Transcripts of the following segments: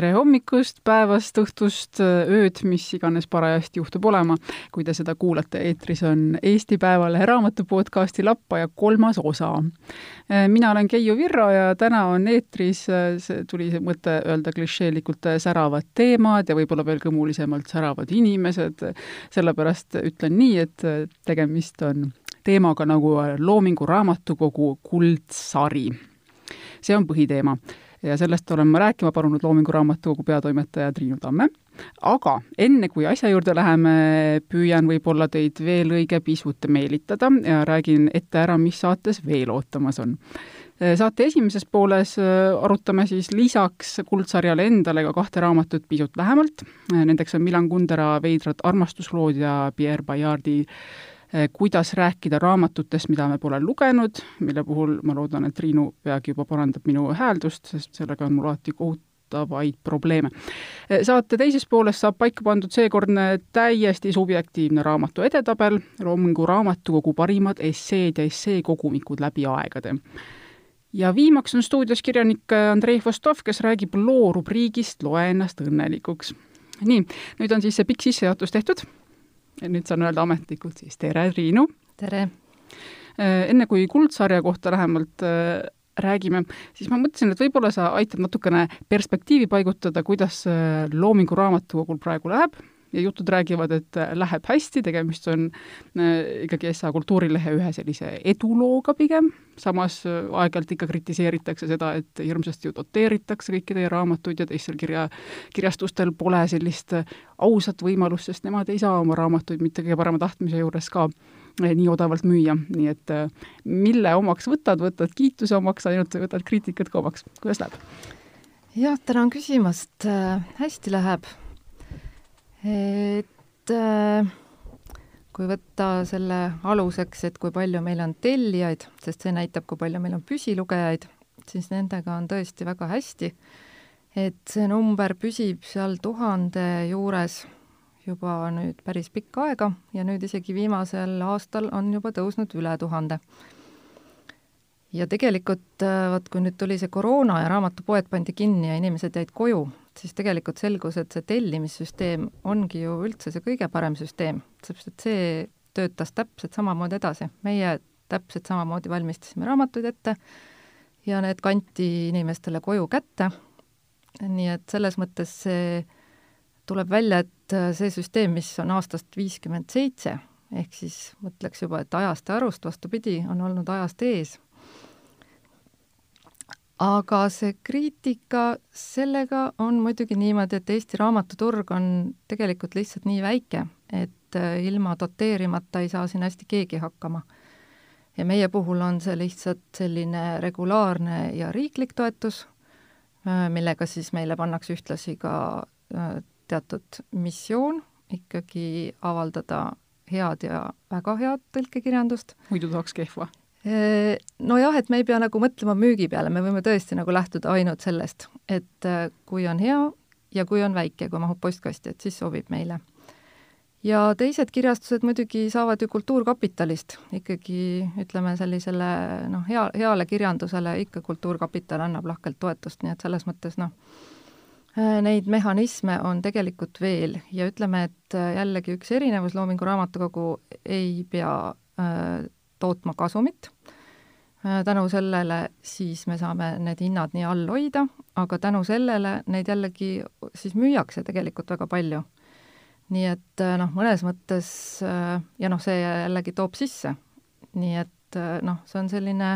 tere hommikust, päevast, õhtust, ööd, mis iganes parajasti juhtub olema, kui te seda kuulate. eetris on Eesti Päevalehe raamatu podcasti Lappaja kolmas osa. mina olen Keiu Virro ja täna on eetris, see tuli see mõte öelda klišeelikult, säravad teemad ja võib-olla veel kõmulisemalt säravad inimesed. sellepärast ütlen nii, et tegemist on teemaga nagu Loomingu Raamatukogu kuldsari. see on põhiteema ja sellest olen ma rääkima palunud Loomingu Raamatukogu peatoimetaja Triinu Tamme. aga enne, kui asja juurde läheme, püüan võib-olla teid veel õige pisut meelitada ja räägin ette ära, mis saates veel ootamas on saate esimeses pooles äh, arutame siis lisaks kuldsarjale endale ka kahte raamatut pisut lähemalt. Nendeks on Milan Kundera Veidrad armastuslood ja Pierre Bayardi kuidas rääkida raamatutest, mida me pole lugenud, mille puhul ma loodan, et Triinu peagi juba parandab minu hääldust, sest sellega on mul alati kohutavaid probleeme. Eh, saate teises pooles saab paika pandud seekordne täiesti subjektiivne raamatu edetabel, Loomingu Raamatukogu parimad esseed ja esseekogumikud läbi aegade ja viimaks on stuudios kirjanik Andrei Vostov, kes räägib loo rubriigist Loe ennast õnnelikuks. nii, nüüd on siis see pikk sissejuhatus tehtud nüüd saan öelda ametlikult siis tere, Triinu! tere! Äh, enne kui Kuldsarja kohta lähemalt äh, räägime, siis ma mõtlesin, et võib-olla sa aitad natukene perspektiivi paigutada, kuidas äh, Loomingu Raamatukogul praegu läheb ja jutud räägivad, et läheb hästi, tegemist on äh, ikkagi SA Kultuurilehe ühe sellise edulooga pigem, samas äh, aeg-ajalt ikka kritiseeritakse seda, et hirmsasti ju doteeritakse kõiki teie raamatuid ja teistel kirja, kirjastustel pole sellist äh, ausat võimalust, sest nemad ei saa oma raamatuid mitte kõige parema tahtmise juures ka nii odavalt müüa, nii et mille omaks võtad, võtad kiituse omaks ainult võtad kriitikat ka omaks, kuidas läheb? jah, tänan küsimast, hästi läheb et äh, kui võtta selle aluseks, et kui palju meil on tellijaid, sest see näitab, kui palju meil on püsilugejaid, siis nendega on tõesti väga hästi. et see number püsib seal tuhande juures juba nüüd päris pikka aega ja nüüd isegi viimasel aastal on juba tõusnud üle tuhande. ja tegelikult äh, vot, kui nüüd tuli see koroona ja raamatupoed pandi kinni ja inimesed jäid koju, siis tegelikult selgus, et see tellimissüsteem ongi ju üldse see kõige parem süsteem, sellepärast et see töötas täpselt samamoodi edasi. meie täpselt samamoodi valmistasime raamatuid ette ja need kanti inimestele koju kätte, nii et selles mõttes see tuleb välja, et see süsteem, mis on aastast viiskümmend seitse, ehk siis mõtleks juba, et ajast ja arust, vastupidi, on olnud ajast ees aga see kriitika, sellega on muidugi niimoodi, et Eesti raamatuturg on tegelikult lihtsalt nii väike, et äh, ilma doteerimata ei saa siin hästi keegi hakkama. ja meie puhul on see lihtsalt selline regulaarne ja riiklik toetus, äh, millega siis meile pannakse ühtlasi ka äh, teatud missioon ikkagi avaldada head ja väga head tõlkekirjandust. muidu tahaks kehva Nojah, et me ei pea nagu mõtlema müügi peale, me võime tõesti nagu lähtuda ainult sellest, et äh, kui on hea ja kui on väike, kui mahub postkasti, et siis sobib meile. ja teised kirjastused muidugi saavad ju Kultuurkapitalist ikkagi ütleme sellisele noh, hea, heale kirjandusele ikka Kultuurkapital annab lahkelt toetust, nii et selles mõttes noh, äh, neid mehhanisme on tegelikult veel ja ütleme, et äh, jällegi üks erinevus Loomingu Raamatukogu ei pea tootma kasumit. Äh, tänu sellele siis me saame need hinnad nii all hoida, aga tänu sellele neid jällegi siis müüakse tegelikult väga palju. nii et äh, noh, mõnes mõttes äh, ja noh, see jällegi toob sisse. nii et noh, see on selline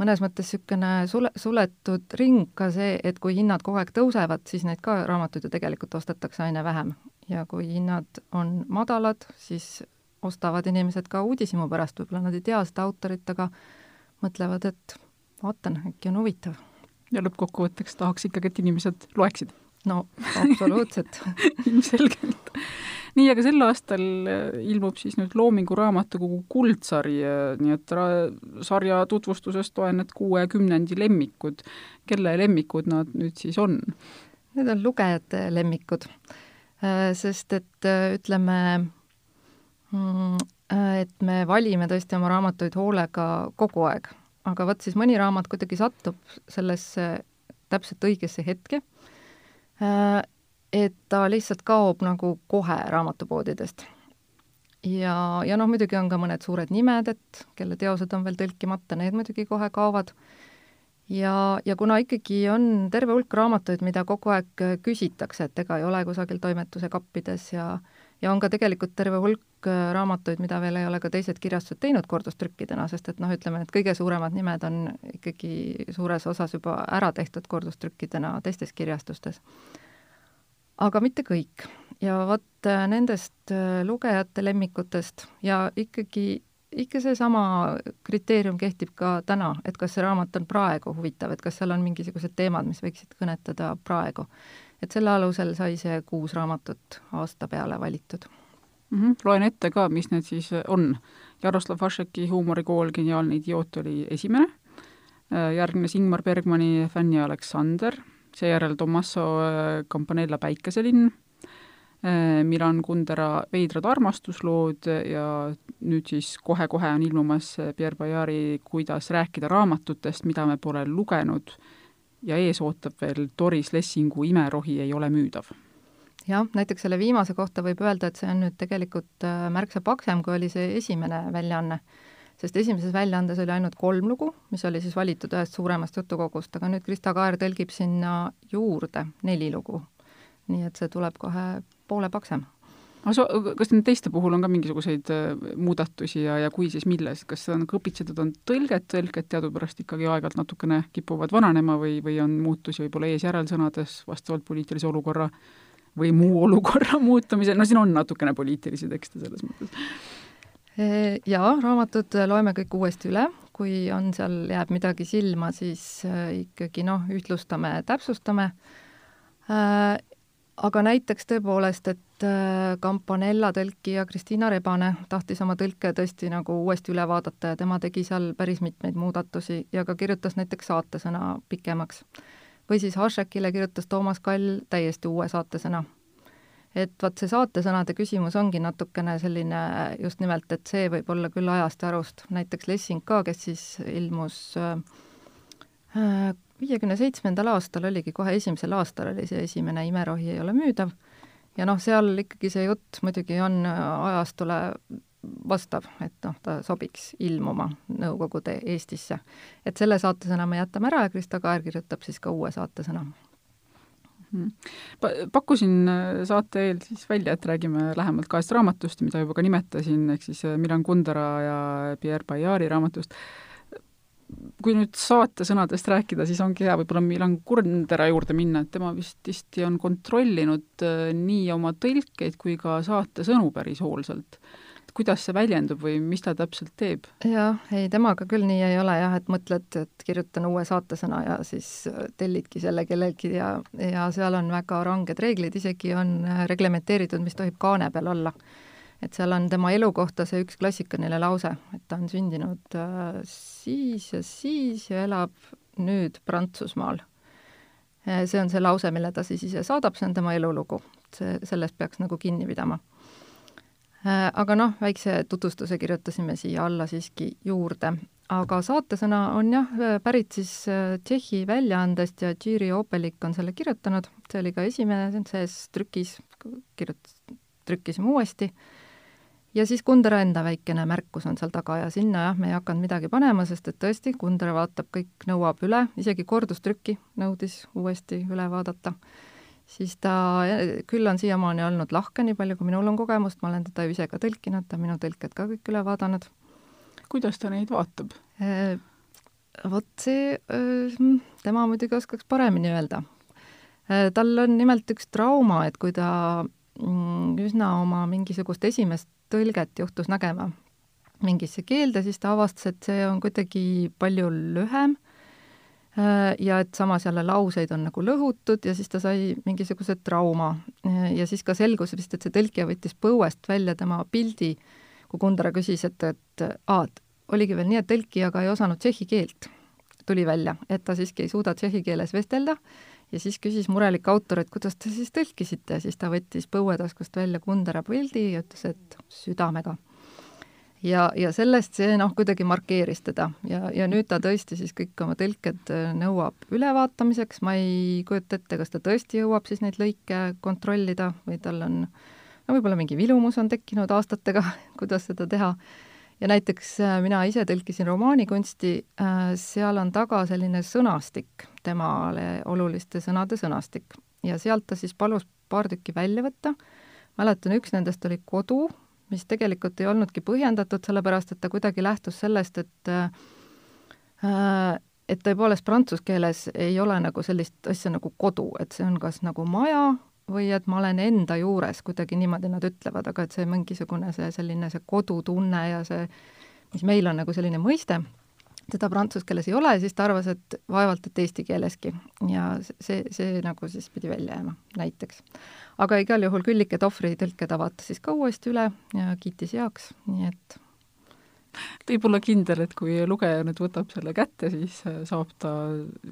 mõnes mõttes niisugune sule, suletud ring ka see, et kui hinnad kogu aeg tõusevad, siis neid ka raamatuid ju tegelikult ostetakse aina vähem. ja kui hinnad on madalad, siis ostavad inimesed ka uudishimu pärast, võib-olla nad ei tea seda autorit, aga mõtlevad, et vaatan, äkki on huvitav. ja lõppkokkuvõtteks tahaks ikkagi, et inimesed loeksid. no absoluutselt ilmselgelt. nii, aga sel aastal äh, ilmub siis nüüd Loomingu Raamatukogu kuldsari, äh, nii et sarja tutvustusest loen need kuue kümnendi lemmikud. kelle lemmikud nad nüüd siis on? Need on lugejate lemmikud, äh, sest et ütleme, et me valime tõesti oma raamatuid hoolega kogu aeg, aga vot siis mõni raamat kuidagi satub sellesse täpselt õigesse hetke, et ta lihtsalt kaob nagu kohe raamatupoodidest. ja, ja noh, muidugi on ka mõned suured nimed, et kelle teosed on veel tõlkimata, need muidugi kohe kaovad ja, ja kuna ikkagi on terve hulk raamatuid, mida kogu aeg küsitakse, et ega ei ole kusagil toimetuse kappides ja ja on ka tegelikult terve hulk raamatuid, mida veel ei ole ka teised kirjastused teinud kordustrükkidena, sest et noh, ütleme, need kõige suuremad nimed on ikkagi suures osas juba ära tehtud kordustrükkidena teistes kirjastustes aga mitte kõik. ja vot äh, nendest äh, lugejate lemmikutest ja ikkagi, ikka seesama kriteerium kehtib ka täna, et kas see raamat on praegu huvitav, et kas seal on mingisugused teemad, mis võiksid kõnetada praegu. Et selle alusel sai see kuus raamatut aasta peale valitud mm. -hmm. loen ette ka, mis need siis on. Jaroslav Hašeki huumorikool Geniaalne idioot oli esimene, äh, järgnes Ingmar Bergmani Fänn ja Aleksander seejärel Tommaso äh, Campanella Päikeselinn, äh, Milan Kundera Veidrad armastuslood ja nüüd siis kohe-kohe on ilmumas Pierre Bayari Kuidas rääkida raamatutest, mida me pole lugenud ja ees ootab veel Doris Lessingu Imerohi ei ole müüdav jah, näiteks selle viimase kohta võib öelda, et see on nüüd tegelikult äh, märksa paksem, kui oli see esimene väljaanne sest esimeses väljaandes oli ainult kolm lugu, mis oli siis valitud ühest suuremast jutukogust, aga nüüd Krista Kaer tõlgib sinna juurde neli lugu. nii et see tuleb kohe poole paksem. Aga kas nende teiste puhul on ka mingisuguseid äh, muudatusi ja, ja kui, siis milles, kas on kõpitsetud, on tõlget, tõlked teadupärast ikkagi aeg-ajalt natukene kipuvad vananema või, või on muutusi võib-olla ees-järelsõnades vastavalt poliitilise olukorra või muu olukorra muutumisel, no siin on natukene poliitilisi tekste selles mõttes. Jaa, raamatud loeme kõik uuesti üle, kui on seal, jääb midagi silma, siis äh, ikkagi noh, ühtlustame, täpsustame. Äh, aga näiteks tõepoolest, et äh, Campanella tõlkija Kristiina Rebane tahtis oma tõlke tõesti nagu uuesti üle vaadata ja tema tegi seal päris mitmeid muudatusi ja ka kirjutas näiteks saatesõna pikemaks. või siis Hašekile kirjutas Toomas Kall täiesti uue saatesõna et vot see saatesõnade küsimus ongi natukene selline just nimelt, et see võib olla küll ajast ja arust, näiteks Lessing ka, kes siis ilmus äh, viiekümne seitsmendal aastal oligi, kohe esimesel aastal oli see esimene Imerohi ei ole müüdav, ja noh, seal ikkagi see jutt muidugi on ajastule vastav, et noh, ta sobiks ilmuma Nõukogude Eestisse. et selle saatesõna me jätame ära ja Krista Kaer kirjutab siis ka uue saatesõna Mhm. pakkusin äh, saate eel siis välja, et räägime lähemalt kahest raamatust, mida juba ka nimetasin, ehk siis äh, Milan Kundera ja Pierre Bayari raamatust. Kui nüüd saate sõnadest rääkida, siis ongi hea võib-olla Milan Kundera juurde minna, et tema vist tihti on kontrollinud äh, nii oma tõlkeid kui ka saate sõnu päris hoolsalt kuidas see väljendub või mis ta täpselt teeb? jah, ei temaga küll nii ei ole jah, et mõtled, et kirjutan uue saatesõna ja siis äh, tellidki selle kellelgi ja, ja seal on väga ranged reeglid, isegi on äh, reglementeeritud, mis tohib kaane peal olla. Et seal on tema elu kohta see üks klassikaline lause, et ta on sündinud äh, siis ja siis ja elab nüüd Prantsusmaal. see on see lause, mille ta siis ise saadab, see on tema elulugu. see, sellest peaks nagu kinni pidama Äh, aga noh, väikse tutvustuse kirjutasime siia alla siiski juurde. aga saatesõna on jah, pärit siis äh, Tšehhi väljaandest ja Jiri Opelik on selle kirjutanud, see oli ka esimeses trükis, kirjutas, trükkisime uuesti, ja siis Kundera enda väikene märkus on seal taga ja sinna jah, me ei hakanud midagi panema, sest et tõesti, Kundera vaatab kõik, nõuab üle, isegi kordustrükki nõudis uuesti üle vaadata siis ta küll on siiamaani olnud lahke, nii palju kui minul on kogemust, ma olen teda ju ise ka tõlkinud, ta on minu tõlked ka kõik üle vaadanud. kuidas ta neid vaatab? Äh, vot see, äh, tema muidugi oskaks paremini öelda. Äh, tal on nimelt üks trauma, et kui ta üsna oma mingisugust esimest tõlget juhtus nägema mingisse keelde, siis ta avastas, et see on kuidagi palju lühem Äh, ja et samas jälle lauseid on nagu lõhutud ja siis ta sai mingisuguse trauma. Äh, ja siis ka selgus vist, et see tõlkija võttis põuest välja tema pildi, kui Kundera küsis, et, et aa, et oligi veel nii, et tõlkija ka ei osanud tšehhi keelt, tuli välja, et ta siiski ei suuda tšehhi keeles vestelda ja siis küsis murelik autor, et kuidas te siis tõlkisite siis ta võttis põuetaskust välja Kundera pildi ja ütles, et südamega. Ja, ja sellest see noh, kuidagi markeeris teda. Ja, ja nüüd ta tõesti siis kõik oma tõlked äh, nõuab ülevaatamiseks, ma ei kujuta ette, kas ta tõesti jõuab siis neid lõike kontrollida või tal on no võib-olla mingi vilumus on tekkinud aastatega, kuidas seda teha, ja näiteks äh, mina ise tõlkisin romaanikunsti, äh, seal on taga selline sõnastik, temale oluliste sõnade sõnastik. Ja sealt ta siis palus paar tükki välja võtta, mäletan, üks nendest oli kodu, mis tegelikult ei olnudki põhjendatud, sellepärast et ta kuidagi lähtus sellest, et äh, et tõepoolest prantsuse keeles ei ole nagu sellist asja nagu kodu, et see on kas nagu maja või et ma olen enda juures, kuidagi niimoodi nad ütlevad, aga et see mingisugune see selline see kodutunne ja see, mis meil on nagu selline mõiste, seda prantsuse keeles ei ole siis ta arvas, et vaevalt, et eesti keeleski. ja see, see nagu siis pidi välja jääma, näiteks aga igal juhul Küllike Tohvri tõlke ta vaatas siis ka uuesti üle ja kiitis heaks, nii et võib olla kindel, et kui lugeja nüüd võtab selle kätte, siis äh, saab ta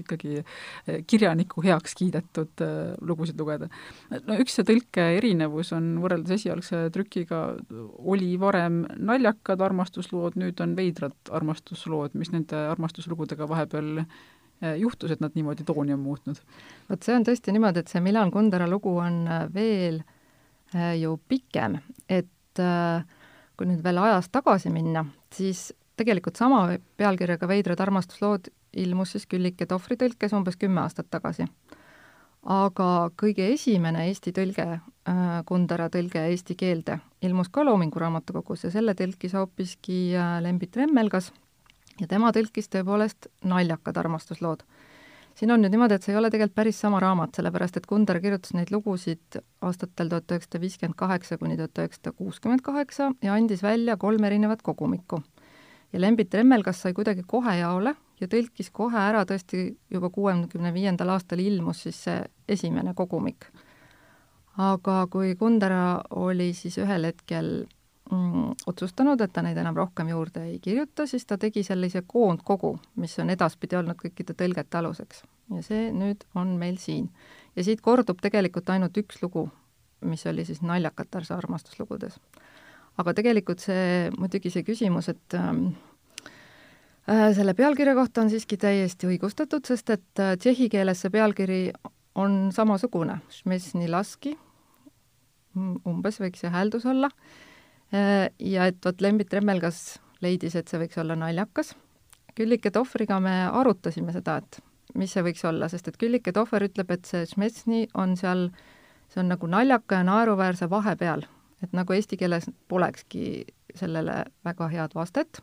ikkagi äh, kirjaniku heaks kiidetud äh, lugusid lugeda. no üks see tõlke erinevus on võrreldes esialgse trükiga, oli varem naljakad armastuslood, nüüd on veidrad armastuslood, mis nende armastuslugudega vahepeal juhtus, et nad niimoodi tooni on muutnud? vot see on tõesti niimoodi, et see Milan Kundera lugu on veel ju pikem, et kui nüüd veel ajas tagasi minna, siis tegelikult sama pealkirjaga Veidrad armastuslood ilmus siis Küllike Tohvri tõlkes umbes kümme aastat tagasi. aga kõige esimene eesti tõlge, Kundera tõlge eesti keelde, ilmus ka Loomingu Raamatukogus ja selle tõlkis hoopiski Lembit Remmelgas ja tema tõlkis tõepoolest naljakad armastuslood. Siin on nüüd niimoodi, et see ei ole tegelikult päris sama raamat, sellepärast et Kundar kirjutas neid lugusid aastatel tuhat üheksasada viiskümmend kaheksa kuni tuhat üheksasada kuuskümmend kaheksa ja andis välja kolm erinevat kogumikku. ja Lembit Remmelgas sai kuidagi kohe jaole ja tõlkis kohe ära tõesti juba kuuekümne viiendal aastal ilmus siis see esimene kogumik. aga kui Kundera oli siis ühel hetkel otsustanud, et ta neid enam rohkem juurde ei kirjuta, siis ta tegi sellise koondkogu, mis on edaspidi olnud kõikide tõlgete aluseks. ja see nüüd on meil siin. ja siit kordub tegelikult ainult üks lugu, mis oli siis Naljakatärse armastuslugudes. aga tegelikult see, muidugi see küsimus, et ähm, äh, selle pealkirja kohta on siiski täiesti õigustatud, sest et äh, tšehhi keeles see pealkiri on samasugune, mm, umbes võiks see hääldus olla ja et vot Lembit Remmelgas leidis, et see võiks olla naljakas. Küllike Tohvriga me arutasime seda, et mis see võiks olla, sest et Küllike Tohver ütleb, et see Šmetsni on seal, see on nagu naljaka ja naeruväärse vahepeal, et nagu eesti keeles polekski sellele väga head vastet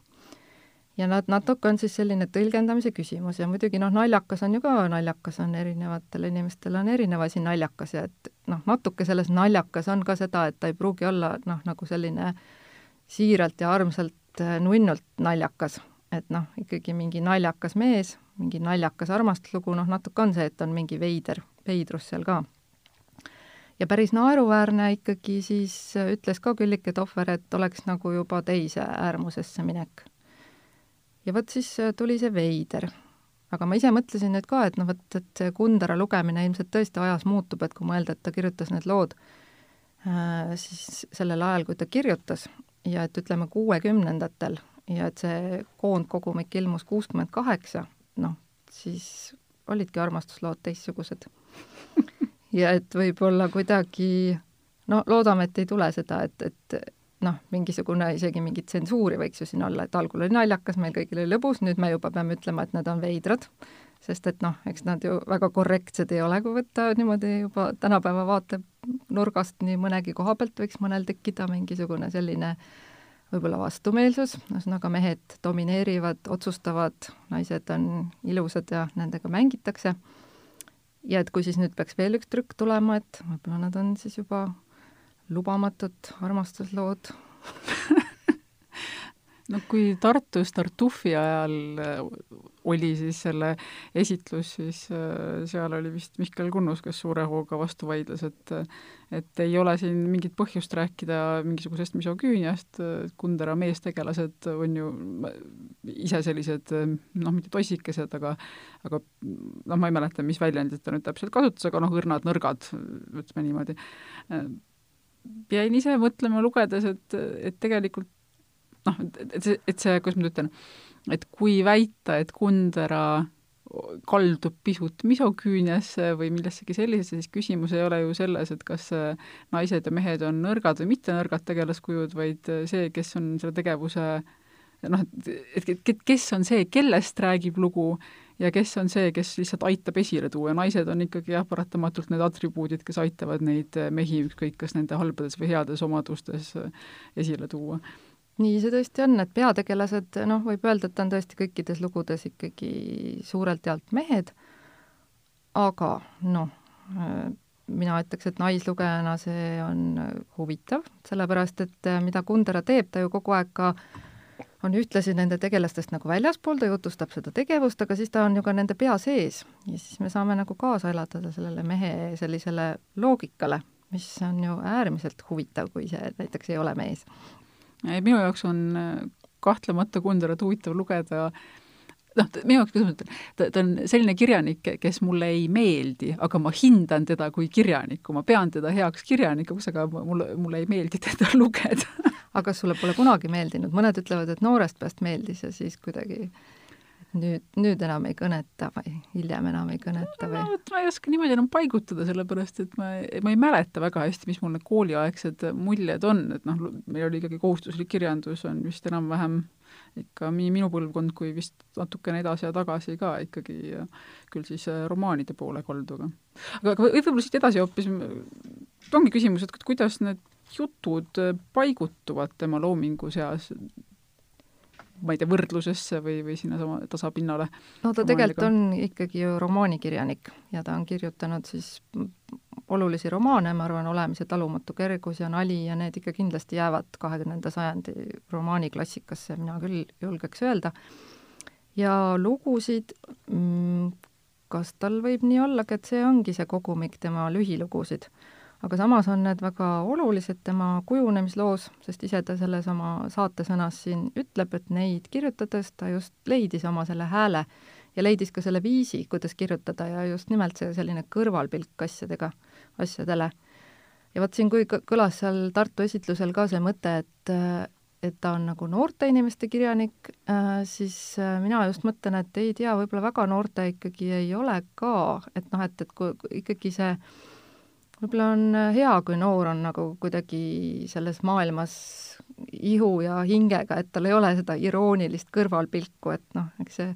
ja nad natuke on siis selline tõlgendamise küsimus ja muidugi noh, naljakas on ju ka, naljakas on erinevatel inimestel on erinev asi naljakas ja et noh, natuke selles naljakas on ka seda, et ta ei pruugi olla noh, nagu selline siiralt ja armsalt äh, nunnult naljakas, et noh, ikkagi mingi naljakas mees, mingi naljakas armastuslugu, noh natuke on see, et on mingi veider, veidrus seal ka. ja päris naeruväärne ikkagi siis äh, ütles ka Küllike Tohver, et oleks nagu juba teise äärmusesse minek ja vot siis äh, tuli see veider. aga ma ise mõtlesin nüüd ka, et noh, vot, et see Kundera lugemine ilmselt tõesti ajas muutub, et kui mõelda, et ta kirjutas need lood äh, siis sellel ajal, kui ta kirjutas ja et ütleme, kuuekümnendatel ja et see koondkogumik ilmus kuuskümmend kaheksa, noh, siis olidki armastuslood teistsugused ja et võib-olla kuidagi no loodame, et ei tule seda, et, et noh, mingisugune isegi mingit tsensuuri võiks ju siin olla, et algul oli naljakas, meil kõigil oli lõbus, nüüd me juba peame ütlema, et nad on veidrad, sest et noh, eks nad ju väga korrektsed ei ole, kui võtta niimoodi juba tänapäeva vaatenurgast nii mõnegi koha pealt võiks mõnel tekkida mingisugune selline võib-olla vastumeelsus, ühesõnaga mehed domineerivad, otsustavad, naised on ilusad ja nendega mängitakse. ja et kui siis nüüd peaks veel üks trükk tulema, et võib-olla nad on siis juba lubamatud armastuslood. No kui Tartus Tartufi ajal äh, oli siis selle esitlus, siis äh, seal oli vist Mihkel Kunnus, kes suure hooga vastu vaidles, et et ei ole siin mingit põhjust rääkida mingisugusest misoküüniast, Kundera meestegelased on ju ise sellised noh, mitte tossikesed, aga aga noh, ma ei mäleta, mis väljendit ta nüüd täpselt kasutas, aga noh, õrnad, nõrgad, ütleme niimoodi jäin ise mõtlema lugedes, et, et tegelikult noh, et see, et see, kuidas ma nüüd ütlen, et kui väita, et Kundera kaldub pisut misoküüniasse või millessegi sellisesse, siis küsimus ei ole ju selles, et kas naised ja mehed on nõrgad või mitte nõrgad tegelaskujud, vaid see, kes on selle tegevuse noh, et, et kes on see, kellest räägib lugu ja kes on see, kes lihtsalt aitab esile tuua, naised on ikkagi jah, paratamatult need atribuudid, kes aitavad neid mehi ükskõik kas nende halbades või heades omadustes esile tuua. Nii see tõesti on, et peategelased, noh, võib öelda, et on tõesti kõikides lugudes ikkagi suurelt jaolt mehed, aga noh, mina ütleks, et naislugejana see on huvitav, sellepärast et mida Kundera teeb, ta ju kogu aeg ka on ühtlasi nende tegelastest nagu väljaspool, ta jutustab seda tegevust, aga siis ta on ju ka nende pea sees. Ja siis me saame nagu kaasa elada sellele mehe sellisele loogikale, mis on ju äärmiselt huvitav, kui see näiteks ei ole mees. Minu jaoks on äh, kahtlemata Kunderat huvitav lugeda noh, minu jaoks, kuidas ma ütlen, ta, ta on selline kirjanik, kes mulle ei meeldi, aga ma hindan teda kui kirjanikku, ma pean teda heaks kirjanikuks, aga mulle, mulle ei meeldi teda lugeda. Aga kas sulle pole kunagi meeldinud, mõned ütlevad, et noorest peast meeldis ja siis kuidagi nüüd, nüüd enam ei kõneta või hiljem enam ei kõneta või? no vot, ma ei oska niimoodi enam paigutada, sellepärast et ma, ma ei mäleta väga hästi, mis mul need kooliaegsed muljed on, et noh, meil oli ikkagi kohustuslik kirjandus, on vist enam-vähem ikka nii minu põlvkond kui vist natukene edasi ja tagasi ka ikkagi, küll siis äh, romaanide poole kalduga. aga, aga võib-olla siit edasi hoopis, ongi küsimus, et kuidas need jutud paigutuvad tema loomingu seas, ma ei tea, võrdlusesse või, või sinnasama tasapinnale? no ta tegelikult on ikkagi ju romaanikirjanik ja ta on kirjutanud siis olulisi romaane, ma arvan, Olemise talumatu kergus ja Nali ja need ikka kindlasti jäävad kahekümnenda sajandi romaaniklassikasse, mina küll julgeks öelda. ja lugusid, mm, kas tal võib nii ollagi, et see ongi see kogumik tema lühilugusid aga samas on need väga olulised tema kujunemisloos, sest ise ta selles oma saatesõnas siin ütleb, et neid kirjutades ta just leidis oma selle hääle ja leidis ka selle viisi, kuidas kirjutada ja just nimelt see selline kõrvalpilk asjadega, asjadele. ja vot siin, kui kõlas seal Tartu esitlusel ka see mõte, et et ta on nagu noorte inimeste kirjanik, siis mina just mõtlen, et ei tea, võib-olla väga noorte ikkagi ei ole ka, et noh, et, et kui ikkagi see võib-olla on äh, hea, kui noor on nagu kuidagi selles maailmas ihu ja hingega, et tal ei ole seda iroonilist kõrvalpilku, et noh, eks see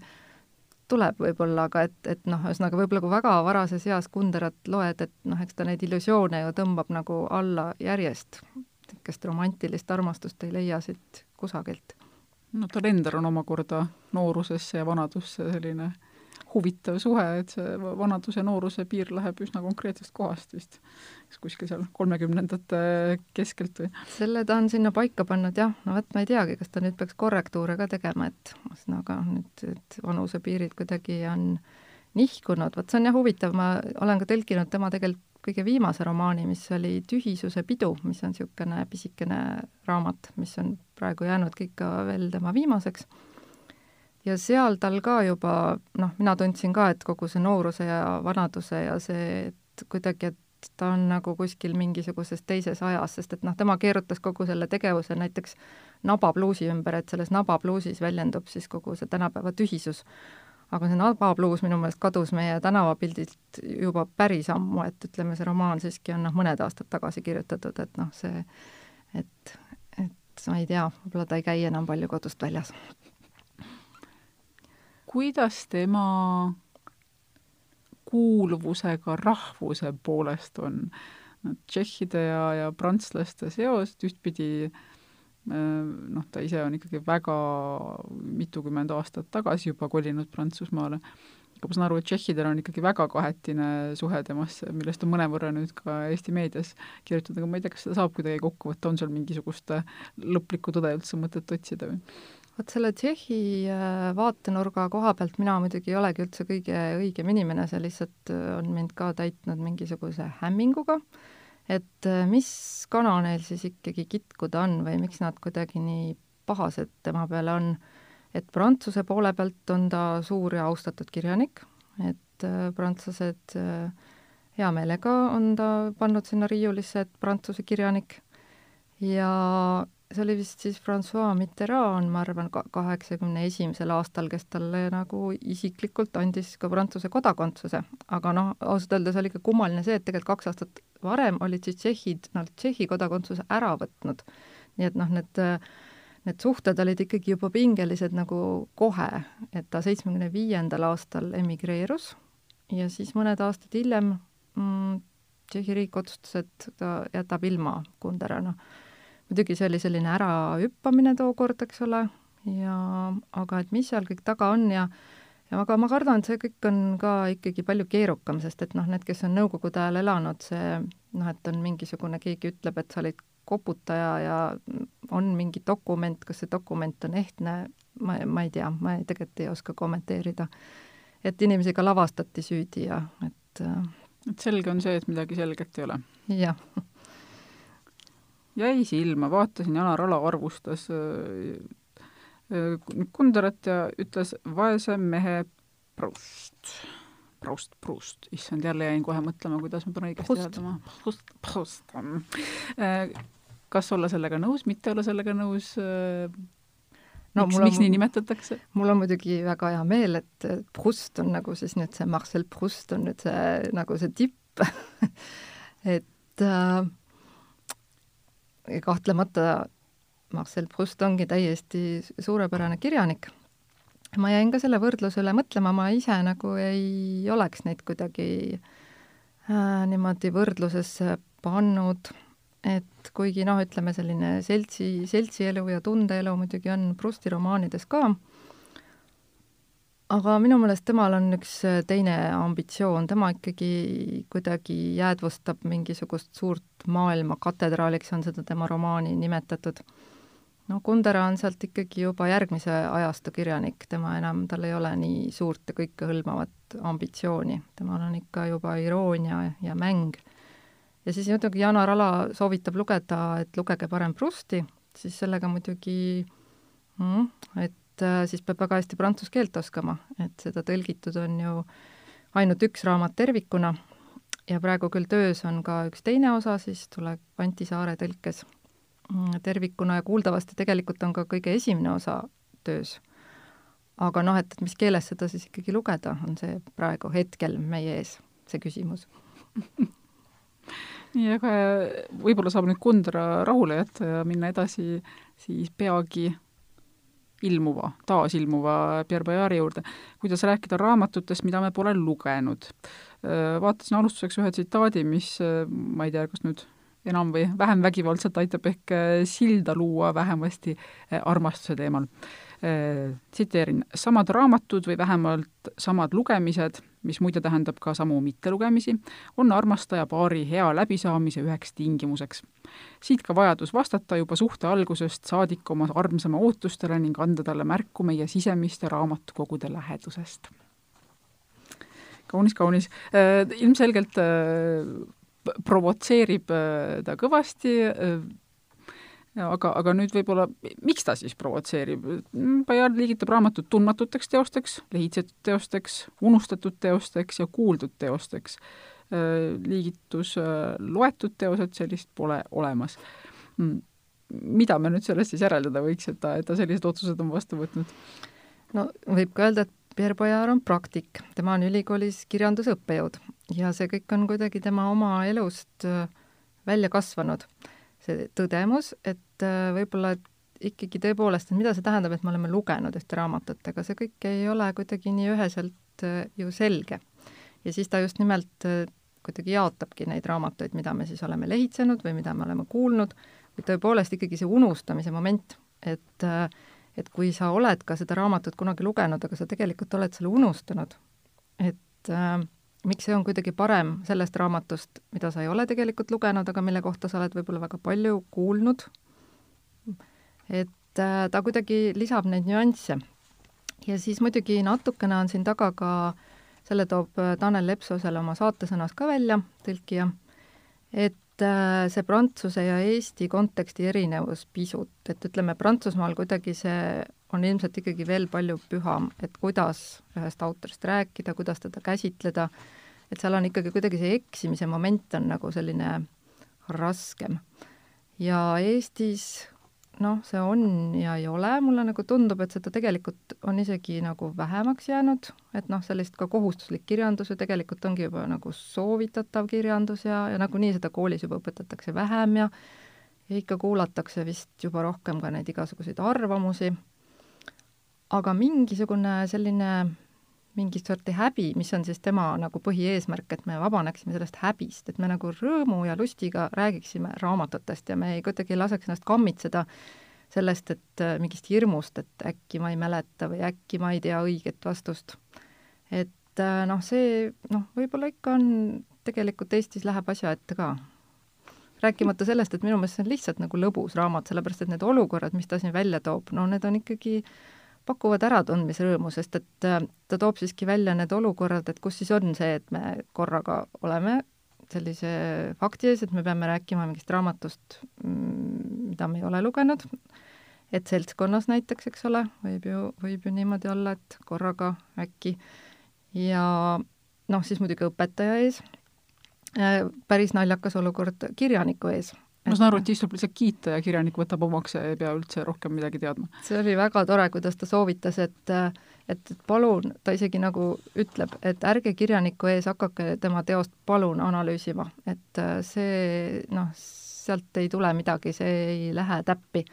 tuleb võib-olla, aga et, et noh, ühesõnaga võib-olla kui väga varases eas Kunderat loed, et noh, eks ta neid illusioone ju tõmbab nagu alla järjest. niisugust romantilist armastust ei leia siit kusagilt. no tal endal on omakorda noorusesse ja vanadusse selline huvitav suhe, et see vanaduse, nooruse piir läheb üsna konkreetsest kohast vist, kuskil seal kolmekümnendate keskelt või? selle ta on sinna paika pannud jah, no vot ma ei teagi, kas ta nüüd peaks korrektuure ka tegema, et ühesõnaga nüüd, et vanusepiirid kuidagi on nihkunud, vot see on jah huvitav, ma olen ka tõlkinud tema tegelikult kõige viimase romaani, mis oli Tühisuse pidu, mis on niisugune pisikene raamat, mis on praegu jäänudki ikka veel tema viimaseks ja seal tal ka juba noh, mina tundsin ka, et kogu see nooruse ja vanaduse ja see, et kuidagi, et ta on nagu kuskil mingisuguses teises ajas, sest et noh, tema keerutas kogu selle tegevuse näiteks nabapluusi ümber, et selles nabapluusis väljendub siis kogu see tänapäeva tühisus. aga see nabapluus minu meelest kadus meie tänavapildilt juba päris ammu, et ütleme, see romaan siiski on noh, mõned aastad tagasi kirjutatud, et noh, see, et, et ma ei tea, võib-olla ta ei käi enam palju kodust väljas kuidas tema kuuluvusega rahvuse poolest on tšehhide ja, ja prantslaste seos, et ühtpidi äh, noh, ta ise on ikkagi väga mitukümmend aastat tagasi juba kolinud Prantsusmaale, aga ma saan aru, et tšehhidel on ikkagi väga kahetine suhe temasse, millest on mõnevõrra nüüd ka Eesti meedias kirjutatud, aga ma ei tea, kas seda saab kuidagi kokku võtta, on seal mingisugust lõplikku tõde üldse mõtet otsida või? Vot selle Tšehhi äh, vaatenurga koha pealt mina muidugi ei olegi üldse kõige õigem inimene, see lihtsalt äh, on mind ka täitnud mingisuguse hämminguga, et äh, mis kana neil siis ikkagi kitkuda on või miks nad kuidagi nii pahased tema peale on. et Prantsuse poole pealt on ta suur ja austatud kirjanik, et prantslased hea meelega on ta pannud sinna riiulisse, et prantsuse kirjanik ja see oli vist siis Francois Mitterrand, ma arvan, kaheksakümne esimesel aastal, kes talle nagu isiklikult andis ka Prantsuse kodakondsuse. aga noh, ausalt öeldes oli ka kummaline see, et tegelikult kaks aastat varem olid siis tšehhid, noh, Tšehhi kodakondsuse ära võtnud. nii et noh, need need suhted olid ikkagi juba pingelised nagu kohe, et ta seitsmekümne viiendal aastal emigreerus ja siis mõned aastad hiljem mm, Tšehhi riik otsustas, et ta jätab ilma Kundera, noh. Muidugi see oli selline ärahüppamine tookord, eks ole, ja aga et mis seal kõik taga on ja ja aga ma kardan, et see kõik on ka ikkagi palju keerukam, sest et noh, need, kes on Nõukogude ajal elanud, see noh, et on mingisugune, keegi ütleb, et sa olid koputaja ja on mingi dokument, kas see dokument on ehtne, ma, ma ei tea, ma ei, tegelikult ei oska kommenteerida. et inimesi ka lavastati süüdi ja et äh, et selge on see, et midagi selget ei ole. jah. Jäi silma, vaatasin, Janar Ala arvustas äh, äh, Kunderat ja ütles vaese mehe Proust. Proust, Proust, issand, jälle jäin kohe mõtlema, kuidas ma pean õigesti hääldama. Proust, Proust. Äh, kas olla sellega nõus, mitte olla sellega nõus? no, miks, miks nii nimetatakse? mul on muidugi väga hea meel, et Proust on nagu siis nüüd see Marcel Proust on nüüd see nagu see tipp et äh, kahtlemata Marcel Proust ongi täiesti suurepärane kirjanik. ma jäin ka selle võrdluse üle mõtlema, ma ise nagu ei oleks neid kuidagi äh, niimoodi võrdlusesse pannud et kuigi noh, ütleme selline seltsi, seltsielu ja tundeelu muidugi on Prusti romaanides ka, aga minu meelest temal on üks teine ambitsioon, tema ikkagi kuidagi jäädvustab mingisugust suurt maailma. Katedraaliks, on seda tema romaani nimetatud. no Kundera on sealt ikkagi juba järgmise ajastu kirjanik, tema enam, tal ei ole nii suurt ja kõikehõlmavat ambitsiooni, temal on ikka juba iroonia ja mäng. Ja siis muidugi Janar Ala soovitab lugeda, et lugege parem Prusti, siis sellega muidugi mm, et äh, siis peab väga hästi prantsuse keelt oskama, et seda tõlgitud on ju ainult üks raamat tervikuna. Ja praegu küll töös on ka üks teine osa, siis tuleb Anti Saare tõlkes. Mm, tervikuna ja kuuldavasti tegelikult on ka kõige esimene osa töös. aga noh, et, et mis keeles seda siis ikkagi lugeda, on see praegu hetkel meie ees, see küsimus. Nii, aga võib-olla saab nüüd Kundra rahule jätta ja minna edasi siis peagi ilmuva, taasilmuva Pierre Bayari juurde. kuidas rääkida raamatutest, mida me pole lugenud. Vaatasin alustuseks ühe tsitaadi, mis ma ei tea, kas nüüd enam või vähem vägivaldselt aitab ehk silda luua vähemasti armastuse teemal Äh, tsiteerin, samad raamatud või vähemalt samad lugemised, mis muide tähendab ka samu mittelugemisi, on armastaja paari hea läbisaamise üheks tingimuseks. siit ka vajadus vastata juba suhte algusest saadik oma armsama ootustele ning anda talle märku meie sisemiste raamatukogude lähedusest. kaunis, kaunis. Äh, ilmselgelt äh, provotseerib ta kõvasti aga, aga nüüd võib-olla, miks ta siis provotseerib? Bayard liigitab raamatut tundmatuteks teosteks, lehitsetud teosteks, unustatud teosteks ja kuuldud teosteks. Äh, liigitus äh, loetud teosed, sellist pole olemas. Hmm. mida me nüüd sellest siis järeldada võiks, et ta, et ta sellised otsused on vastu võtnud? no võib ka öelda, et Pierre Bayard on praktik, tema on ülikoolis kirjandusõppejõud ja see kõik on kuidagi tema oma elust äh, välja kasvanud see tõdemus, et äh, võib-olla ikkagi tõepoolest, et mida see tähendab, et me oleme lugenud ühte raamatut, aga see kõik ei ole kuidagi nii üheselt äh, ju selge. ja siis ta just nimelt äh, kuidagi jaotabki neid raamatuid, mida me siis oleme lehitsenud või mida me oleme kuulnud, või tõepoolest ikkagi see unustamise moment, et et kui sa oled ka seda raamatut kunagi lugenud, aga sa tegelikult oled selle unustanud, et äh, miks see on kuidagi parem sellest raamatust, mida sa ei ole tegelikult lugenud, aga mille kohta sa oled võib-olla väga palju kuulnud, et äh, ta kuidagi lisab neid nüansse. ja siis muidugi natukene on siin taga ka, selle toob äh, Tanel Lepsoo seal oma saatesõnas ka välja, tõlkija, et äh, see prantsuse ja eesti konteksti erinevus pisut, et ütleme, Prantsusmaal kuidagi see on ilmselt ikkagi veel palju püham, et kuidas ühest autorist rääkida, kuidas teda käsitleda, et seal on ikkagi kuidagi see eksimise moment on nagu selline raskem. ja Eestis noh, see on ja ei ole, mulle nagu tundub, et seda tegelikult on isegi nagu vähemaks jäänud, et noh, sellist ka kohustuslik kirjandus ju tegelikult ongi juba nagu soovitatav kirjandus ja, ja nagunii seda koolis juba õpetatakse vähem ja ja ikka kuulatakse vist juba rohkem ka neid igasuguseid arvamusi, aga mingisugune selline mingit sorti häbi, mis on siis tema nagu põhieesmärk, et me vabaneksime sellest häbist, et me nagu rõõmu ja lustiga räägiksime raamatutest ja me ei, kuidagi ei laseks ennast kammitseda sellest, et äh, mingist hirmust, et äkki ma ei mäleta või äkki ma ei tea õiget vastust. et äh, noh, see noh, võib-olla ikka on, tegelikult Eestis läheb asja ette ka. rääkimata sellest, et minu meelest see on lihtsalt nagu lõbus raamat, sellepärast et need olukorrad, mis ta siin välja toob, no need on ikkagi pakuvad äratundmisrõõmu, sest et äh, ta toob siiski välja need olukorrad, et kus siis on see, et me korraga oleme sellise fakti ees, et me peame rääkima mingist raamatust, mm, mida me ei ole lugenud, et seltskonnas näiteks, eks ole, võib ju, võib ju niimoodi olla, et korraga äkki. Ja noh, siis muidugi õpetaja ees, äh, päris naljakas olukord kirjaniku ees ma saan aru, et istub lihtsalt kiita ja kirjanik võtab omaks ja ei pea üldse rohkem midagi teadma. see oli väga tore, kuidas ta soovitas, et et, palun, ta isegi nagu ütleb, et ärge kirjaniku ees hakake tema teost palun analüüsima, et see noh, sealt ei tule midagi, see ei lähe täppi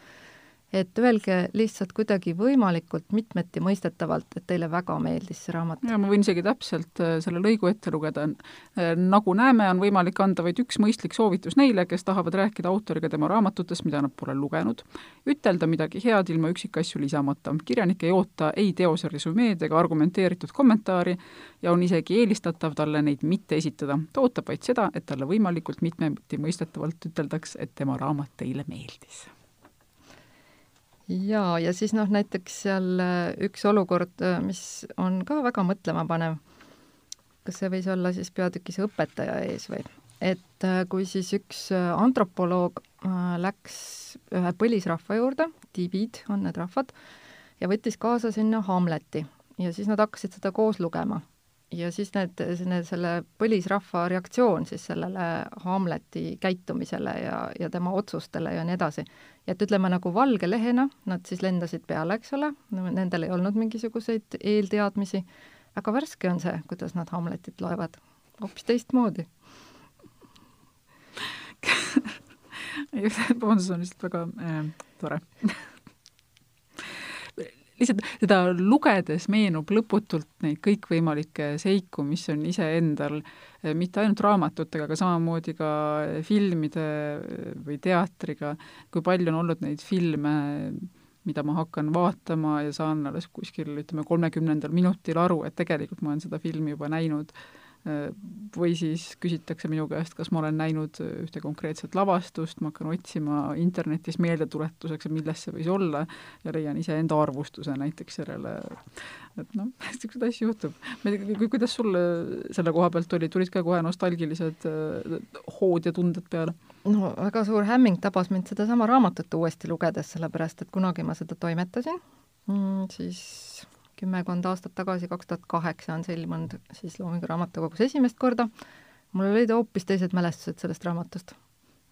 et öelge lihtsalt kuidagi võimalikult mitmeti mõistetavalt, et teile väga meeldis see raamat. ja ma võin isegi täpselt äh, selle lõigu ette lugeda. Äh, nagu näeme, on võimalik anda vaid üks mõistlik soovitus neile, kes tahavad rääkida autoriga tema raamatutest, mida nad pole lugenud, ütelda midagi head ilma üksikasju lisamata. kirjanik ei oota ei teose resümeed ega argumenteeritud kommentaari ja on isegi eelistatav talle neid mitte esitada. ta ootab vaid seda, et talle võimalikult mitmeti mõistetavalt üteldaks, et tema raamat teile meeldis jaa, ja siis noh, näiteks seal äh, üks olukord, äh, mis on ka väga mõtlemapanev, kas see võis olla siis peatükis õpetaja ees või, et äh, kui siis üks antropoloog läks ühe põlisrahva juurde, tibid on need rahvad, ja võttis kaasa sinna Hamleti. Ja siis nad hakkasid seda koos lugema ja siis need, need, selle põlisrahva reaktsioon siis sellele Hamleti käitumisele ja, ja tema otsustele ja nii edasi. et ütleme nagu valge lehena nad siis lendasid peale, eks ole, nendel ei olnud mingisuguseid eelteadmisi, aga värske on see, kuidas nad Hamletit loevad, hoopis teistmoodi. See on lihtsalt väga äh, tore lihtsalt seda lugedes meenub lõputult neid kõikvõimalikke seiku, mis on iseendal eh, mitte ainult raamatutega, aga samamoodi ka filmide või teatriga, kui palju on olnud neid filme, mida ma hakkan vaatama ja saan alles kuskil, ütleme, kolmekümnendal minutil aru, et tegelikult ma olen seda filmi juba näinud või siis küsitakse minu käest, kas ma olen näinud ühte konkreetset lavastust, ma hakkan otsima internetis meeldetuletuseks, et milles see võis olla ja leian iseenda arvustuse näiteks sellele, et noh, niisuguseid asju juhtub. kuidas sul selle koha pealt oli, tulid ka kohe nostalgilised äh, hood ja tunded peale? no väga suur hämming tabas mind sedasama raamatut uuesti lugedes, sellepärast et kunagi ma seda toimetasin mm,, siis kümmekond aastat tagasi, kaks tuhat kaheksa on see ilmunud siis Loomingu Raamatukogus esimest korda. mul olid hoopis teised mälestused sellest raamatust.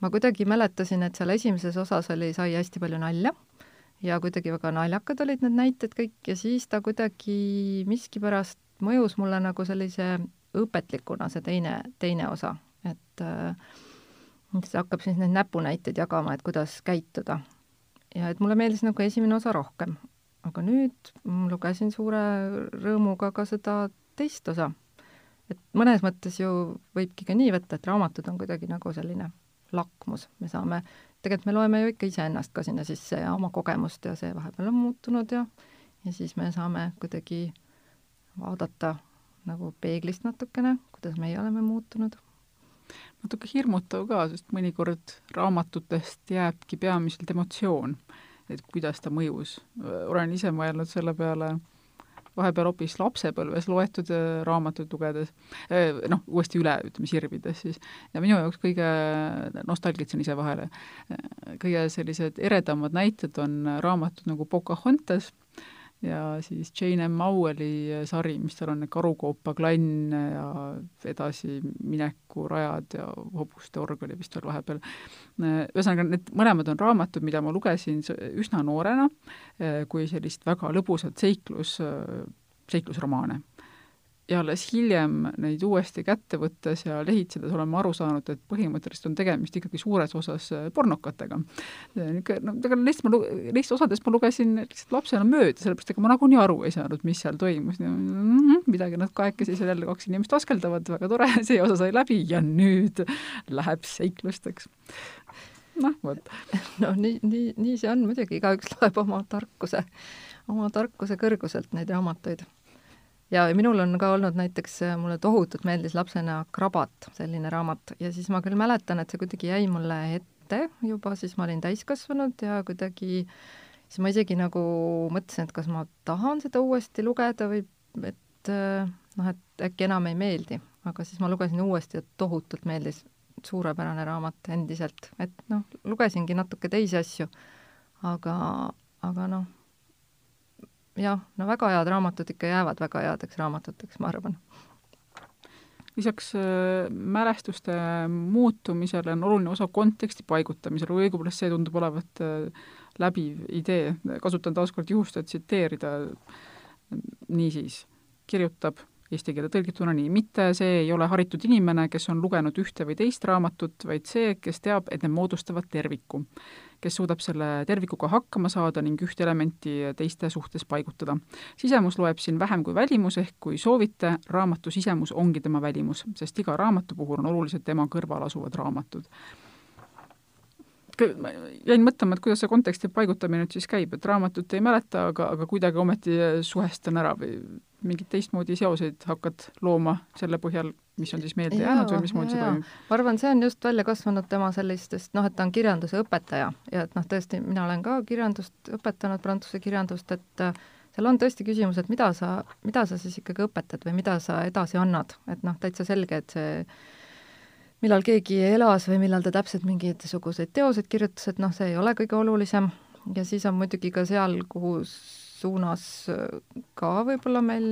ma kuidagi mäletasin, et seal esimeses osas oli, sai hästi palju nalja ja kuidagi väga naljakad olid need näited kõik ja siis ta kuidagi miskipärast mõjus mulle nagu sellise õpetlikuna, see teine, teine osa, et äh, see hakkab siis neid näpunäiteid jagama, et kuidas käituda. ja et mulle meeldis nagu esimene osa rohkem, aga nüüd lugesin suure rõõmuga ka seda teist osa. et mõnes mõttes ju võibki ka nii võtta, et raamatud on kuidagi nagu selline lakmus, me saame, tegelikult me loeme ju ikka iseennast ka sinna sisse ja oma kogemust ja see vahepeal on muutunud ja ja siis me saame kuidagi vaadata nagu peeglist natukene, kuidas meie oleme muutunud natuke hirmutav ka, sest mõnikord raamatutest jääbki peamiselt emotsioon et kuidas ta mõjus. olen ise mõelnud selle peale vahepeal hoopis lapsepõlves loetud äh, raamatuid lugedes, äh, noh, uuesti üle, ütleme, sirvides siis, ja minu jaoks kõige, nostalgitsen ise vahele, äh, kõige sellised eredamad näited on raamatud nagu Pocahontas ja siis Jane M. Maueli sari, mis tal on Karukoopa klann ja edasimineku rajad ja hobuste org oli vist veel vahepeal. ühesõnaga, need mõlemad on raamatud, mida ma lugesin üsna noorena kui sellist väga lõbusat seiklus, seiklusromaane ja alles hiljem neid uuesti kätte võttes ja lehitsedes olen ma aru saanud, et põhimõtteliselt on tegemist ikkagi suures osas äh, pornokatega. no tegelikult neist ma, neist osadest ma lugesin lihtsalt lapsena mööda, sellepärast ega ma nagunii aru ei saanud, mis seal toimus. Mhm, midagi nad kahekesi seal jälle kaks inimest askeldavad, väga tore, see osa sai läbi ja nüüd läheb seiklusteks noh, vot. no nii, nii, nii see on muidugi, igaüks loeb oma tarkuse, oma tarkuse kõrguselt neid raamatuid ja minul on ka olnud näiteks, äh, mulle tohutult meeldis lapsena Krabat, selline raamat, ja siis ma küll mäletan, et see kuidagi jäi mulle ette juba, siis ma olin täiskasvanud ja kuidagi siis ma isegi nagu mõtlesin, et kas ma tahan seda uuesti lugeda või et äh, noh, et äkki enam ei meeldi, aga siis ma lugesin uuesti ja tohutult meeldis, suurepärane raamat endiselt, et noh, lugesingi natuke teisi asju, aga, aga noh, jah, no väga head raamatud ikka jäävad väga headeks raamatuteks, ma arvan. lisaks äh, mälestuste muutumisele on oluline osa konteksti paigutamisel, õigupoolest see tundub olevat äh, läbiv idee, kasutan taaskord juhust, et tsiteerida, niisiis, kirjutab eesti keelde tõlgituna nii, mitte see ei ole haritud inimene, kes on lugenud ühte või teist raamatut, vaid see, kes teab, et need moodustavad terviku. kes suudab selle tervikuga hakkama saada ning ühte elementi teiste suhtes paigutada. sisemus loeb siin vähem kui välimus, ehk kui soovite, raamatu sisemus ongi tema välimus, sest iga raamatu puhul on olulised tema kõrval asuvad raamatud ma jäin mõtlema, et kuidas see konteksti paigutamine nüüd siis käib, et raamatut ei mäleta, aga, aga kuidagi ometi suhestan ära või mingeid teistmoodi seoseid hakkad looma selle põhjal, mis on siis meelde jäänud või mismoodi see toimub? ma arvan, see on just välja kasvanud tema sellistest, noh, et ta on kirjanduse õpetaja ja et noh, tõesti, mina olen ka kirjandust õpetanud, prantsuse kirjandust, et äh, seal on tõesti küsimus, et mida sa, mida sa siis ikkagi õpetad või mida sa edasi annad, et noh, täitsa selge, et see millal keegi elas või millal ta täpselt mingisuguseid teoseid kirjutas, et noh, see ei ole kõige olulisem. Ja siis on muidugi ka seal, kuhu suunas äh, ka võib-olla meil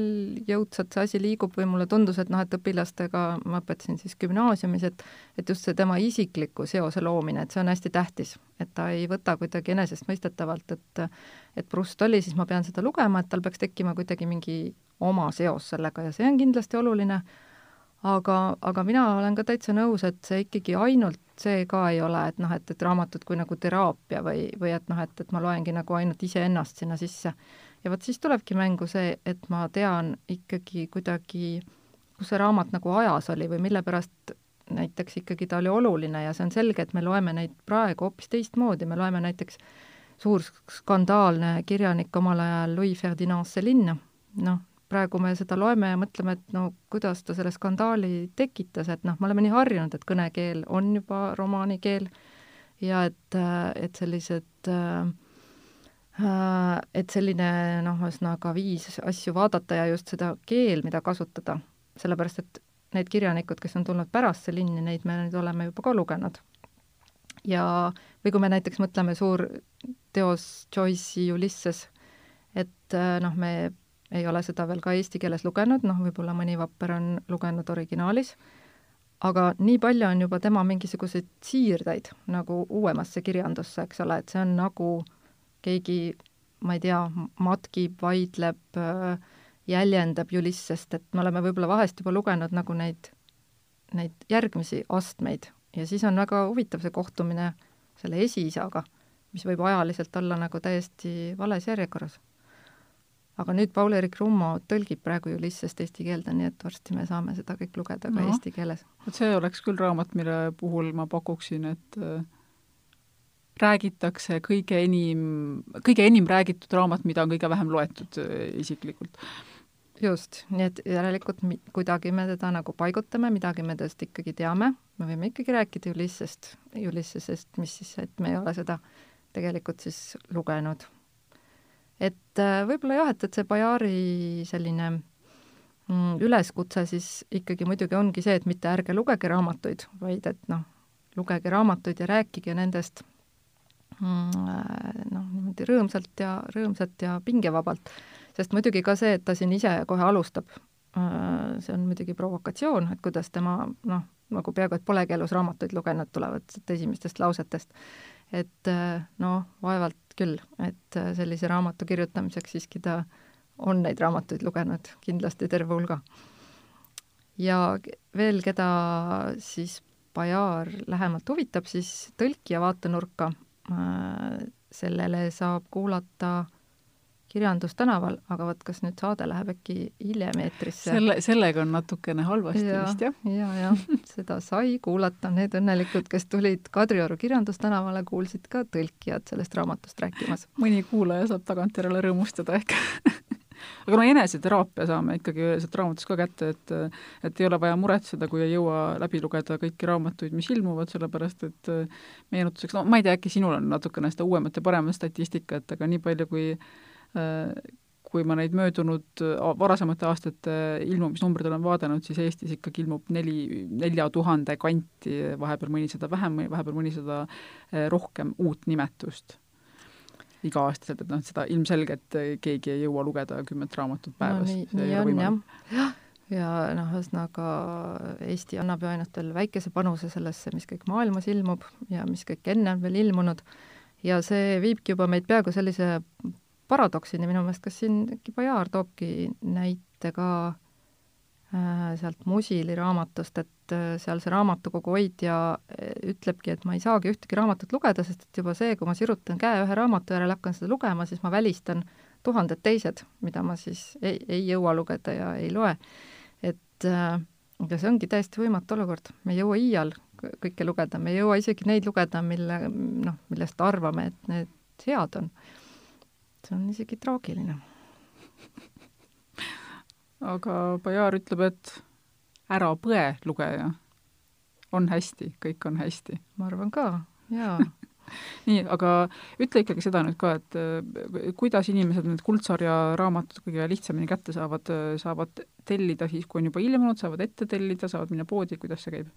jõudsalt see asi liigub või mulle tundus, et noh, et õpilastega ma õpetasin siis gümnaasiumis, et et just see tema isikliku seose loomine, et see on hästi tähtis, et ta ei võta kuidagi enesestmõistetavalt, et et Proust oli, siis ma pean seda lugema, et tal peaks tekkima kuidagi mingi oma seos sellega ja see on kindlasti oluline, aga, aga mina olen ka täitsa nõus, et see ikkagi ainult see ka ei ole, et noh, et, et raamatud kui nagu teraapia või, või et noh, et, et ma loengi nagu ainult iseennast sinna sisse. ja vot siis tulebki mängu see, et ma tean ikkagi kuidagi, kus see raamat nagu ajas oli või mille pärast näiteks ikkagi ta oli oluline ja see on selge, et me loeme neid praegu hoopis teistmoodi, me loeme näiteks suur skandaalne kirjanik omal ajal Louis Ferdinand Céline, noh, praegu me seda loeme ja mõtleme, et no kuidas ta selle skandaali tekitas, et noh, me oleme nii harjunud, et kõnekeel on juba romaanikeel ja et, et sellised et selline noh, ühesõnaga viis asju vaadata ja just seda keel, mida kasutada, sellepärast et need kirjanikud, kes on tulnud pärast see linni, neid me nüüd oleme juba ka lugenud. ja, või kui me näiteks mõtleme suur teos Joyce'i Ulysses, et noh, me ei ole seda veel ka eesti keeles lugenud, noh, võib-olla mõni vapper on lugenud originaalis, aga nii palju on juba tema mingisuguseid siirdeid nagu uuemasse kirjandusse, eks ole, et see on nagu keegi, ma ei tea, matkib, vaidleb, jäljendab Ulissest, et me oleme võib-olla vahest juba lugenud nagu neid, neid järgmisi astmeid. Ja siis on väga huvitav see kohtumine selle esiisaga, mis võib ajaliselt olla nagu täiesti vales järjekorras aga nüüd Paul-Eerik Rummo tõlgib praegu Ulissest eesti keelde, nii et varsti me saame seda kõik lugeda ka no, eesti keeles. vot see oleks küll raamat, mille puhul ma pakuksin, et äh, räägitakse kõige enim, kõige enim räägitud raamat, mida on kõige vähem loetud äh, isiklikult. just, nii et järelikult kuidagi me teda nagu paigutame, midagi me tast ikkagi teame, me võime ikkagi rääkida Ulissest, Ulissesest, mis siis, et me ei ole seda tegelikult siis lugenud et äh, võib-olla jah, et, et see Bajari selline mm, üleskutse siis ikkagi muidugi ongi see, et mitte ärge lugege raamatuid, vaid et noh, lugege raamatuid ja rääkige nendest mm, äh, noh, niimoodi rõõmsalt ja, rõõmsalt ja pingevabalt, sest muidugi ka see, et ta siin ise kohe alustab, äh, see on muidugi provokatsioon, et kuidas tema noh, nagu peaaegu et polegi elus raamatuid lugenud, tulevad esimestest lausetest. et noh, vaevalt küll, et äh, sellise raamatu kirjutamiseks siiski ta on neid raamatuid lugenud, kindlasti terve hulga. ja veel, keda siis Bajar lähemalt huvitab, siis tõlkija vaatenurka sellele saab kuulata Kirjandus tänaval, aga vot kas nüüd saade läheb äkki hiljem eetrisse? selle, sellega on natukene halvasti ja, vist, jah? ja, jah, seda sai kuulata, need õnnelikud, kes tulid Kadrioru Kirjandustänavale, kuulsid ka tõlkijad sellest raamatust rääkimas. mõni kuulaja saab tagantjärele rõõmustada ehk aga no eneseteraapia saame ikkagi sealt raamatust ka kätte, et et ei ole vaja muretseda, kui ei jõua läbi lugeda kõiki raamatuid, mis ilmuvad, sellepärast et meenutuseks, no ma ei tea, äkki sinul on natukene seda uuemat ja paremat statistikat, aga nii palju, kui kui ma neid möödunud varasemate aastate ilmumisnumbreid olen vaadanud, siis Eestis ikkagi ilmub neli, nelja tuhande kanti, vahepeal mõnisada vähem, vahepeal mõnisada eh, rohkem uut nimetust. Iga-aastaselt, et noh, seda ilmselgelt keegi ei jõua lugeda kümmet raamatut päevas no,. nii, nii on jah, jah, ja noh, ühesõnaga Eesti annab ju ainult veel väikese panuse sellesse, mis kõik maailmas ilmub ja mis kõik enne on veel ilmunud, ja see viibki juba meid peaaegu sellise paradoksini minu meelest, kas siin äkki Bajar toobki näite ka äh, sealt Musili raamatust, et äh, seal see raamatukogu hoidja äh, ütlebki, et ma ei saagi ühtegi raamatut lugeda, sest et juba see, kui ma sirutan käe ühe raamatu järele, hakkan seda lugema, siis ma välistan tuhanded teised, mida ma siis ei, ei jõua lugeda ja ei loe. et äh, ja see ongi täiesti võimatu olukord, me ei jõua iial kõike lugeda, me ei jõua isegi neid lugeda, mille noh, millest arvame, et need head on see on isegi traagiline. aga Bajar ütleb, et ära põe, lugeja. on hästi, kõik on hästi. ma arvan ka, jaa nii, aga ütle ikkagi seda nüüd ka, et äh, kuidas inimesed need kuldsarja raamatud kõige lihtsamini kätte saavad, saavad tellida siis, kui on juba ilmunud, saavad ette tellida, saavad minna poodi, kuidas see käib?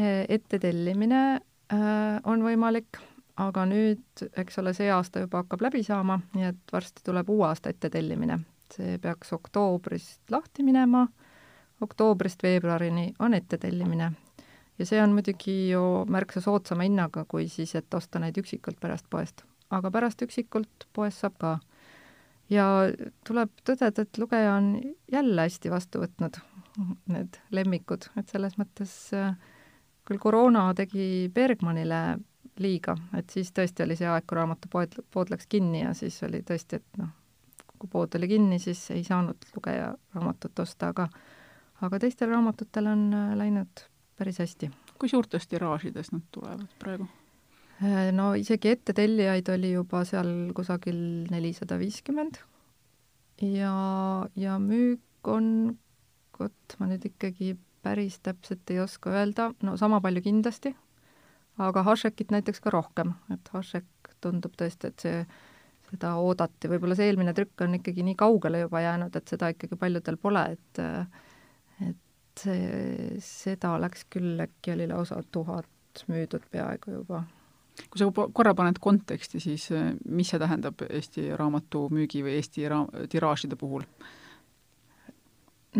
ette tellimine äh, on võimalik aga nüüd, eks ole, see aasta juba hakkab läbi saama, nii et varsti tuleb uue aasta ettetellimine. see peaks oktoobrist lahti minema, oktoobrist veebruarini on ettetellimine. ja see on muidugi ju märksa soodsama hinnaga, kui siis, et osta neid üksikult pärast poest. aga pärast üksikult poest saab ka. ja tuleb tõdeda, et lugeja on jälle hästi vastu võtnud need lemmikud, et selles mõttes äh, küll koroona tegi Bergmanile liiga, et siis tõesti oli see aeg, kui raamatupoed, pood läks kinni ja siis oli tõesti, et noh, kui pood oli kinni, siis ei saanud lugeja raamatut osta, aga aga teistel raamatutel on äh, läinud päris hästi. kui suurtes tiraažides nad tulevad praegu? Äh, no isegi ettetellijaid oli juba seal kusagil nelisada viiskümmend ja, ja müük on, vot ma nüüd ikkagi päris täpselt ei oska öelda, no sama palju kindlasti aga Hašekit näiteks ka rohkem, et Hašek tundub tõesti, et see, seda oodati, võib-olla see eelmine trükk on ikkagi nii kaugele juba jäänud, et seda ikkagi paljudel pole, et et see, seda läks küll, äkki oli lausa tuhat müüdud peaaegu juba. Kui sa korra paned konteksti, siis mis see tähendab Eesti raamatumüügi või Eesti ra-, tiraažide puhul?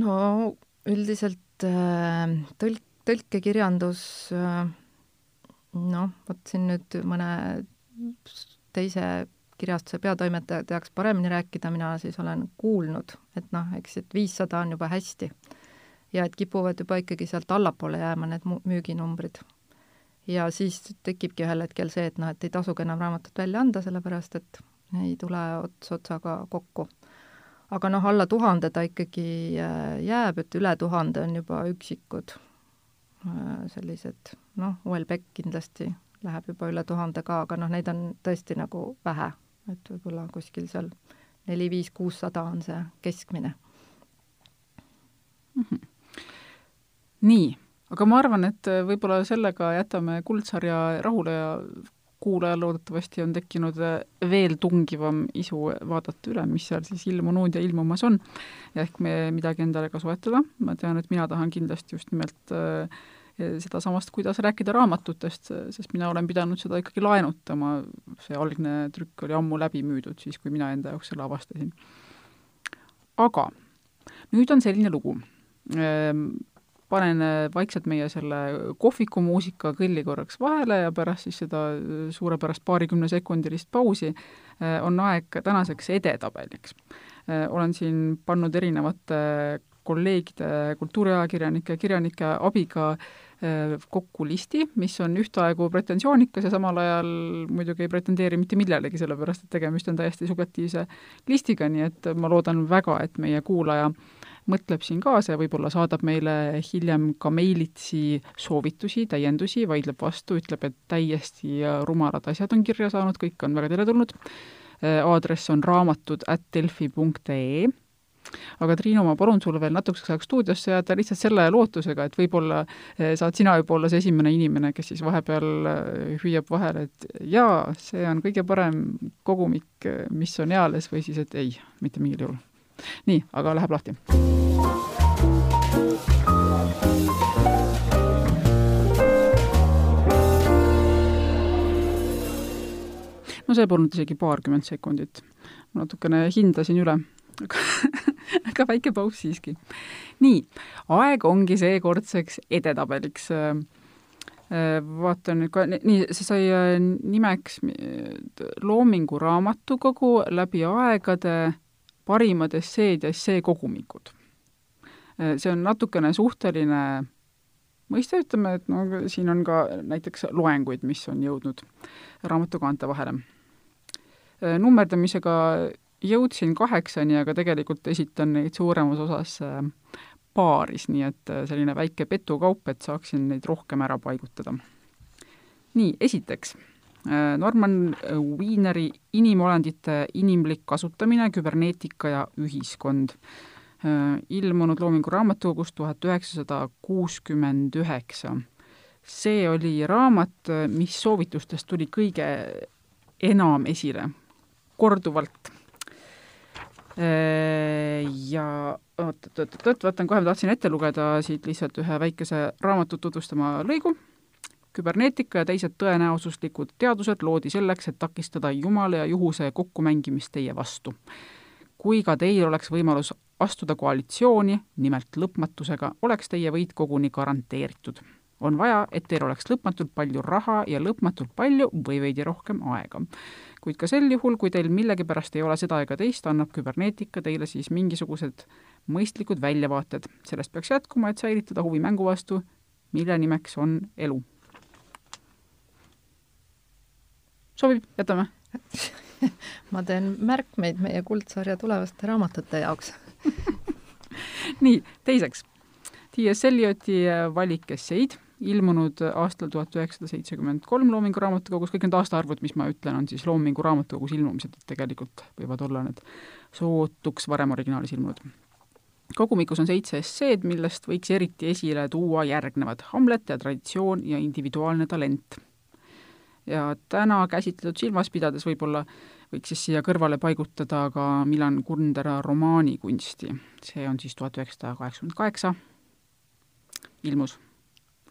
no üldiselt äh, tõlk, tõlkekirjandus äh, noh, vot siin nüüd mõne teise kirjastuse peatoimetaja teaks paremini rääkida, mina siis olen kuulnud, et noh, eks, et viissada on juba hästi. ja et kipuvad juba ikkagi sealt allapoole jääma need müüginumbrid. ja siis tekibki ühel hetkel see, et noh, et ei tasugi enam raamatut välja anda, sellepärast et ei tule ots otsaga kokku. aga noh, alla tuhande ta ikkagi äh, jääb, et üle tuhande on juba üksikud Äh, sellised noh, OLBEC kindlasti läheb juba üle tuhande ka, aga noh, neid on tõesti nagu vähe, et võib-olla kuskil seal neli, viis, kuussada on see keskmine mm. -hmm. nii, aga ma arvan, et võib-olla sellega jätame kuldsarja rahule ja kuulajal loodetavasti on tekkinud veel tungivam isu vaadata üle, mis seal siis ilmunud ja ilmumas on. ja ehk me midagi endale ka soetada, ma tean, et mina tahan kindlasti just nimelt äh, sedasamast, kuidas rääkida raamatutest, sest mina olen pidanud seda ikkagi laenutama, see algne trükk oli ammu läbi müüdud, siis kui mina enda jaoks selle avastasin. aga nüüd on selline lugu. Ehm, panen äh, vaikselt meie selle kohvikumuusika kõlli korraks vahele ja pärast siis seda äh, suurepärast paarikümnesekundilist pausi on aeg tänaseks edetabeliks. olen siin pannud erinevate kolleegide, kultuuriajakirjanike, kirjanike abiga kokku listi, mis on ühtaegu pretensioonikas ja samal ajal muidugi ei pretendeeri mitte millelegi, sellepärast et tegemist on täiesti subjektiivse listiga, nii et ma loodan väga, et meie kuulaja mõtleb siin kaasa ja võib-olla saadab meile hiljem ka meilitsi soovitusi, täiendusi, vaidleb vastu, ütleb, et täiesti rumalad asjad on kirja saanud, kõik on väga teretulnud. aadress on raamatud at delfi punkt ee aga Triinu, ma palun sulle veel natukeseks ajaks stuudiosse jääda lihtsalt selle lootusega, et võib-olla eh, saad sina juba olla see esimene inimene, kes siis vahepeal eh, hüüab vahele, et jaa, see on kõige parem kogumik, eh, mis on eales, või siis, et ei, mitte mingil juhul. nii, aga läheb lahti. no see polnud isegi paarkümmend sekundit. ma natukene hindasin üle aga väike paus siiski. nii, aeg ongi seekordseks edetabeliks. vaatan nüüd ka, nii, see sai äh, nimeks Loomingu raamatukogu läbi aegade parimad esseed ja esseekogumikud. see on natukene suhteline mõiste, ütleme, et no siin on ka näiteks loenguid, mis on jõudnud raamatukaante vahele. nummerdamisega jõudsin kaheksani, aga tegelikult esitan neid suuremas osas äh, paaris, nii et äh, selline väike petukaup, et saaksin neid rohkem ära paigutada. nii, esiteks, äh, Norman Wieneri Inimolendite inimlik kasutamine, küberneetika ja ühiskond, ilmunud Loomingu Raamatukogust tuhat üheksasada kuuskümmend üheksa. see oli raamat, mis soovitustest tuli kõige enam esile, korduvalt ja oot-oot-oot-oot, vaatan kohe, ma tahtsin ette lugeda siit lihtsalt ühe väikese raamatut tutvustama lõigu. küberneetika ja teised tõenäosuslikud teadused loodi selleks, et takistada Jumala ja juhuse kokkumängimist teie vastu. kui ka teil oleks võimalus astuda koalitsiooni, nimelt lõpmatusega, oleks teie võit koguni garanteeritud. on vaja, et teil oleks lõpmatult palju raha ja lõpmatult palju või veidi rohkem aega kuid ka sel juhul, kui teil millegipärast ei ole seda ega teist, annab küberneetika teile siis mingisugused mõistlikud väljavaated. sellest peaks jätkuma, et säilitada huvi mängu vastu, mille nimeks on elu. sobib, jätame ma teen märkmeid meie kuldsarja tulevaste raamatute jaoks nii, teiseks, T.S. Elioti valik esseid ilmunud aastal tuhat üheksasada seitsekümmend kolm Loomingu Raamatukogus, kõik need aastaarvud, mis ma ütlen, on siis Loomingu Raamatukogus ilmumised, et tegelikult võivad olla need sootuks varem originaalis ilmunud. kogumikus on seitse esseed, millest võiks eriti esile tuua järgnevad Hamlet ja traditsioon ja individuaalne talent. ja täna käsitletud silmas pidades võib-olla võiks siis siia kõrvale paigutada ka Milan Kundera romaanikunsti, see on siis tuhat üheksasada kaheksakümmend kaheksa, ilmus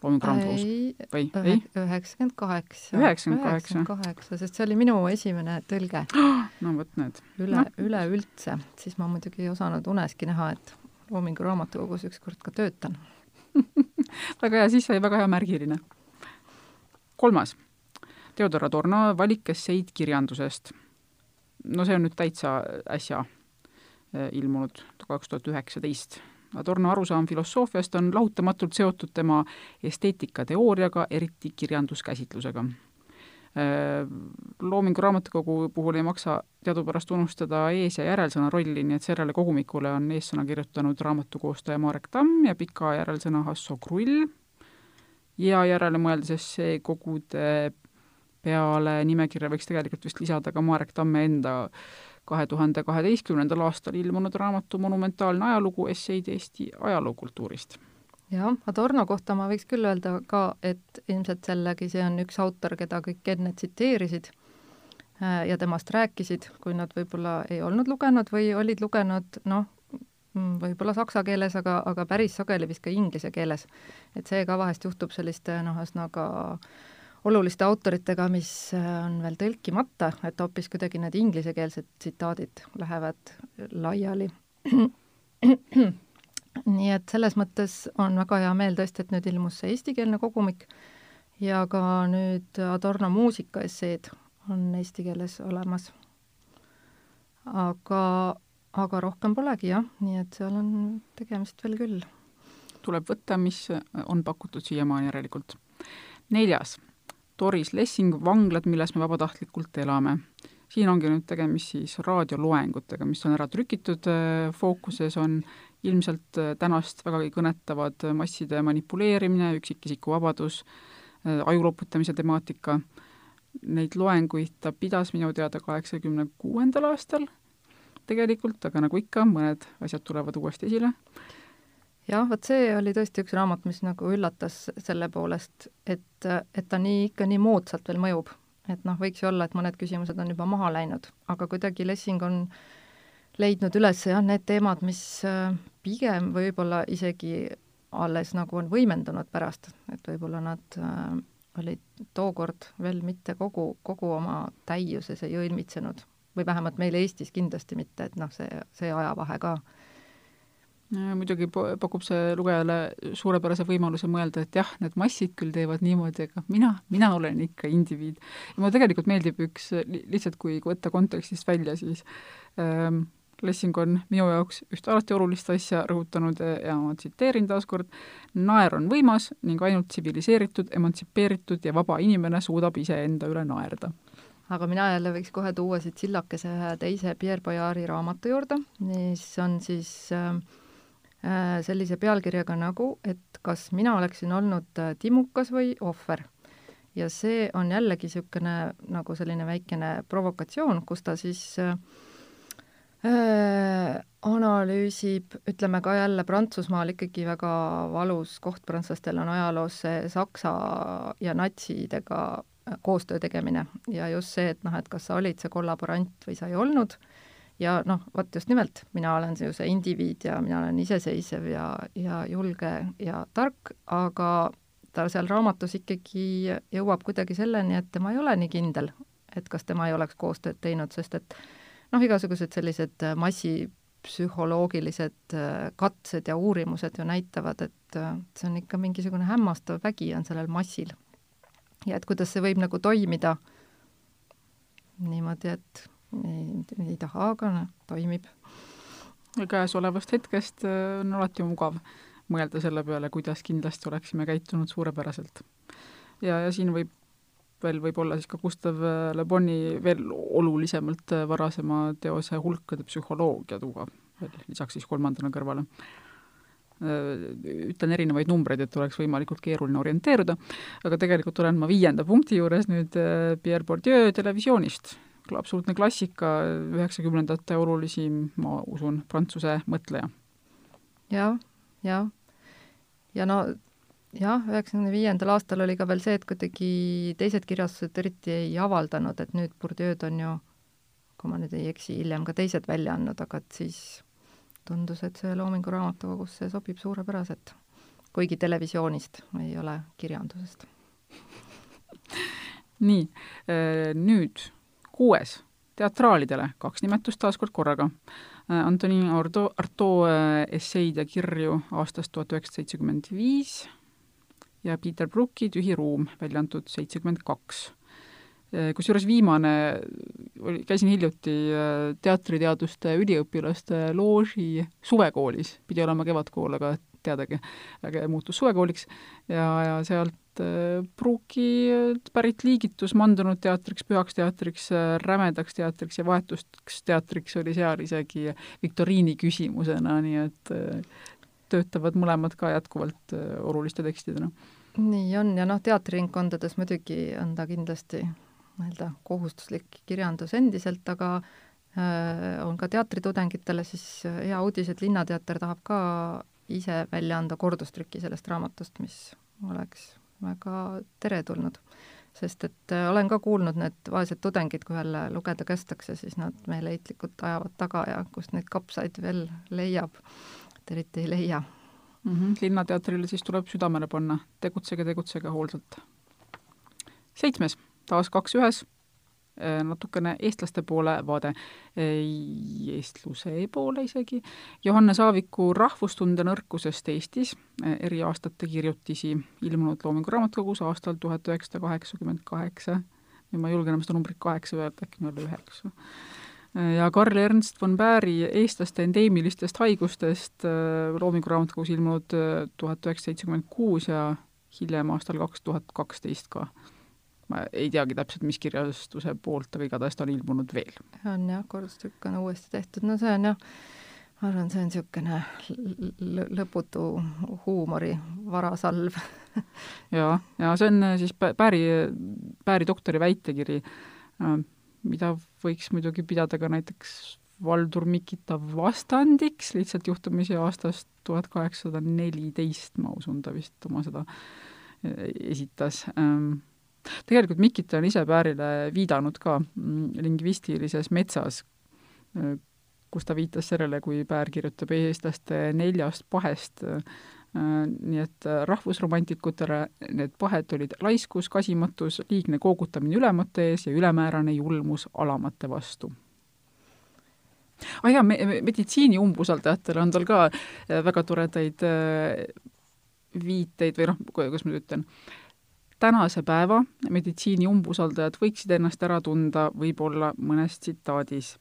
Loomingu Raamatukogus või ei? üheksakümmend kaheksa. üheksakümmend kaheksa? kaheksa, sest see oli minu esimene tõlge. no vot need. üle no., üleüldse, siis ma muidugi ei osanud uneski näha, et Loomingu Raamatukogus ükskord ka töötan väga hea, siis sai väga hea märgiline. kolmas, Theodor Adorno valik esseid kirjandusest. no see on nüüd täitsa äsja eh, ilmunud, kaks tuhat üheksateist Adorno arusaam filosoofiast on lahutamatult seotud tema esteetikateooriaga, eriti kirjanduskäsitlusega. Äh, loomingu raamatukogu puhul ei maksa teadupärast unustada ees- ja järelsõna rolli, nii et sellele kogumikule on eessõna kirjutanud raamatu koostaja Marek Tamm ja pika järelsõna Hasso Krull ja järele mõeldes see kogude peale nimekirja võiks tegelikult vist lisada ka Marek Tamme enda äh, kahe tuhande kaheteistkümnendal aastal ilmunud raamatu Monumentaalne ajalugu, esseid Eesti ajalookultuurist. jah, Adorno kohta ma võiks küll öelda ka, et ilmselt jällegi see on üks autor, keda kõik enne tsiteerisid äh, ja temast rääkisid, kui nad võib-olla ei olnud lugenud või olid lugenud noh, mm, võib-olla saksa keeles, aga, aga päris sageli vist ka inglise keeles. et see ka vahest juhtub selliste noh, ühesõnaga no, oluliste autoritega, mis äh, on veel tõlkimata, et hoopis kuidagi need inglisekeelsed tsitaadid lähevad laiali. nii et selles mõttes on väga hea meel tõesti, et nüüd ilmus see eestikeelne kogumik ja ka nüüd Adorno muusikaesseed on eesti keeles olemas. aga, aga rohkem polegi jah, nii et seal on tegemist veel küll. tuleb võtta, mis on pakutud siiamaani järelikult. neljas, Doris Lessing Vanglad, milles me vabatahtlikult elame siin ongi nüüd tegemist siis raadioloengutega, mis on ära trükitud, fookuses on ilmselt tänast vägagi kõnetavad masside manipuleerimine, üksikisiku vabadus, ajuloputamise temaatika, neid loenguid ta pidas minu teada kaheksakümne kuuendal aastal tegelikult, aga nagu ikka, mõned asjad tulevad uuesti esile. Jah, vot see oli tõesti üks raamat, mis nagu üllatas selle poolest, et, et ta nii, ikka nii moodsalt veel mõjub. Et noh, võiks ju olla, et mõned küsimused on juba maha läinud, aga kuidagi Lessing on leidnud üles jah, need teemad, mis äh, pigem võib-olla isegi alles nagu on võimendunud pärast, et võib-olla nad äh, olid tookord veel mitte kogu, kogu oma täiuses ei õilmitsenud. Või vähemalt meil Eestis kindlasti mitte, et noh, see, see ajavahe ka muidugi pakub see lugejale suurepärase võimaluse mõelda, et jah, need massid küll teevad niimoodi, aga mina, mina olen ikka indiviid. ja mulle tegelikult meeldib üks, lihtsalt kui võtta kontekstist välja, siis ähm, Lessing on minu jaoks ühte alati olulist asja rõhutanud ja ma tsiteerin taaskord, naer on võimas ning ainult tsiviliseeritud, emantsipeeritud ja vaba inimene suudab iseenda üle naerda aga mina jälle võiks kohe tuua siit sillakese ühe teise Pierre Boyari raamatu juurde, mis on siis äh, Äh, sellise pealkirjaga nagu, et kas mina oleksin olnud äh, timukas või ohver. ja see on jällegi niisugune nagu selline väikene provokatsioon, kus ta siis äh, äh, analüüsib, ütleme ka jälle Prantsusmaal ikkagi väga valus koht prantslastel on ajaloos see Saksa ja natsidega koostöö tegemine ja just see, et noh, et kas sa olid see kollaborant või sa ei olnud ja noh, vot just nimelt, mina olen ju see indiviid ja mina olen iseseisev ja, ja julge ja tark, aga ta seal raamatus ikkagi jõuab kuidagi selleni, et tema ei ole nii kindel, et kas tema ei oleks koostööd teinud, sest et noh, igasugused sellised massipsühholoogilised äh, katsed ja uurimused ju näitavad, et äh, see on ikka mingisugune hämmastav vägi on sellel massil. ja et kuidas see võib nagu toimida niimoodi, et ei, ei taha, aga noh, toimib. käesolevast hetkest äh, on alati mugav mõelda selle peale, kuidas kindlasti oleksime käitunud suurepäraselt. ja, ja siin võib veel võib-olla siis ka Gustav äh, Le Boni veel olulisemalt äh, varasema teose hulkade psühholoogia tuua lisaks siis kolmandana kõrvale. Ütlen erinevaid numbreid, et oleks võimalikult keeruline orienteeruda, aga tegelikult olen ma viienda punkti juures nüüd Pierre Bourdieu televisioonist absoluutne klassika, üheksakümnendate olulisim, ma usun, prantsuse mõtleja ja,. jah, jah. ja no jah, üheksakümne viiendal aastal oli ka veel see, et kuidagi teised kirjastused eriti ei avaldanud, et nüüd Bourdieu'd on ju, kui ma nüüd ei eksi, hiljem ka teised välja andnud, aga et siis tundus, et see Loomingu Raamatukogusse sobib suurepäraselt. kuigi televisioonist, ei ole kirjandusest nii, nüüd kuues, teatraalidele, kaks nimetust taas kord korraga. Äh, Antoni Arto, Arto äh, esseid ja kirju aastast tuhat üheksasada seitsekümmend viis ja Peter Brooki Tühi ruum, välja antud seitsekümmend kaks. Äh, kusjuures viimane, oli, käisin hiljuti teatriteaduste üliõpilaste looži suvekoolis, pidi olema kevadkool, aga teadagi, aga muutus suvekooliks ja, ja sealt äh, pruuki pärit liigitus mandunud teatriks, pühaks teatriks, rämedaks teatriks ja vahetuseks teatriks oli seal isegi viktoriini küsimusena, nii et äh, töötavad mõlemad ka jätkuvalt äh, oluliste tekstidena. nii on ja noh, teatriringkondades muidugi on ta kindlasti nii-öelda kohustuslik kirjandus endiselt, aga äh, on ka teatritudengitele siis hea uudis, et Linnateater tahab ka ise välja anda kordustrüki sellest raamatust, mis oleks väga teretulnud. sest et äh, olen ka kuulnud, need vaesed tudengid, kui jälle lugeda kästakse, siis nad meeleheitlikult ajavad taga ja kust neid kapsaid veel leiab, et eriti ei leia mm. -hmm. linnateatrile siis tuleb südamele panna, tegutsege, tegutsege hoolsalt. seitsmes, taas kaks ühes, natukene eestlaste poole vaade, eestluse poole isegi, Johannes Aaviku Rahvustunde nõrkusest Eestis, eri aastate kirjutisi ilmunud Loomingu Raamatukogus aastal tuhat üheksasada kaheksakümmend kaheksa, nüüd ma ei julge enam seda numbrit kaheksa öelda, äkki meil oli üheksa. Ja Karl Ernst von Bääri eestlaste endeemilistest haigustest äh, Loomingu raamatukogus ilmunud äh, tuhat üheksasada seitsekümmend kuus ja hiljem aastal kaks tuhat kaksteist ka. Ma ei teagi täpselt, mis kirjastuse poolt, aga igatahes ta on ilmunud veel. on jah, kordustükk on uuesti tehtud, no see on jah, ma arvan, see on niisugune lõputu huumori varasalv ja, ja see on siis Pääri, Pääri doktori väitekiri mida võiks muidugi pidada ka näiteks Valdur Mikita vastandiks, lihtsalt juhtumisi aastast tuhat kaheksasada neliteist, ma usun, ta vist oma seda e, esitas. Ähm, tegelikult Mikita on ise Päärile viidanud ka mm, lingvistilises metsas, äh, kus ta viitas sellele, kui Päär kirjutab eestlaste neljast pahest äh, Äh, nii et äh, rahvusromantikutele need pahed olid laiskus, kasimatus, liigne koogutamine ülemate ees ja ülemäärane julmus alamate vastu. ah jaa, me-, meditsiini umbusaldajatele on tal ka äh, väga toredaid viiteid või noh, kuidas ma nüüd ütlen, tänase päeva meditsiini umbusaldajad võiksid ennast ära tunda võib-olla mõnes tsitaadis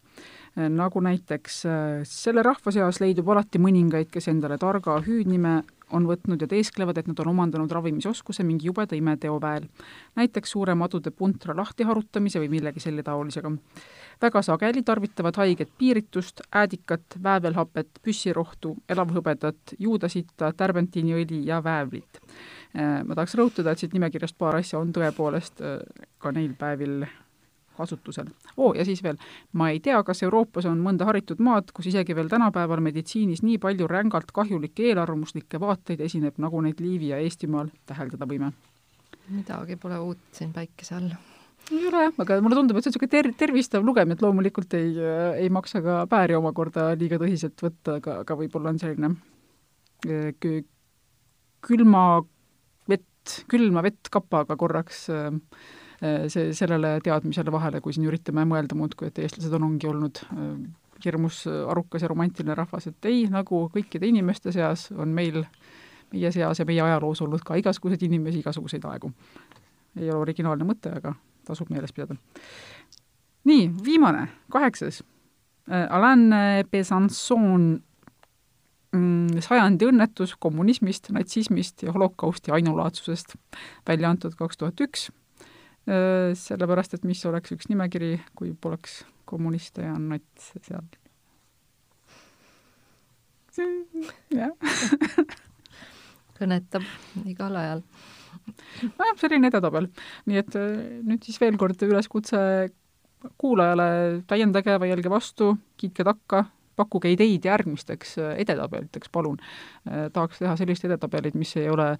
nagu näiteks selle rahva seas leidub alati mõningaid, kes endale targa hüüdnime on võtnud ja teesklevad, et nad on omandanud ravimisoskuse mingi jubeda imeteo väel. näiteks suure madude puntra lahtiharutamise või millegi selle taolisega. väga sageli tarvitavad haiged piiritust, äädikat, väävelhapet, püssirohtu, elavhõbedat, juudasitta, tärbendiiniõli ja väävlit. Äh, ma tahaks rõhutada, et siit nimekirjast paar asja on tõepoolest äh, ka neil päevil kasutusel. oo, ja siis veel, ma ei tea, kas Euroopas on mõnda haritud maad, kus isegi veel tänapäeval meditsiinis nii palju rängalt kahjulikke eelarvamuslikke vaateid esineb, nagu neid Liivi ja Eestimaal täheldada võime. midagi pole uut siin päikese all ei ole jah, aga mulle tundub, et see on niisugune ter-, tervistav lugemine, et loomulikult ei, ei maksa ka pääri omakorda liiga tõsiselt võtta, aga, aga võib-olla on selline eh, külma vett, külma vett kapaga korraks äh, Äh, see, sellele teadmisele vahele, kui siin üritame mõelda muudkui, et eestlased on, ongi olnud äh, hirmus arukas ja romantiline rahvas, et ei, nagu kõikide inimeste seas on meil, meie seas ja meie ajaloos olnud ka igasuguseid inimesi, igasuguseid aegu. ei ole originaalne mõte, aga tasub meeles pidada. nii, viimane, kaheksas. Alain Besançon sajandi õnnetus kommunismist, natsismist ja holokausti ainulaadsusest, välja antud kaks tuhat üks sellepärast, et mis oleks üks nimekiri, kui poleks kommuniste ja natse seal. jah. kõnetab igal ajal. nojah, selline edetabel. nii et nüüd siis veel kord üleskutse kuulajale, täiendage, vaielge vastu, kiitke takka, pakkuge ideid järgmisteks äh, edetabeliteks, palun. tahaks teha sellist edetabelit, mis ei ole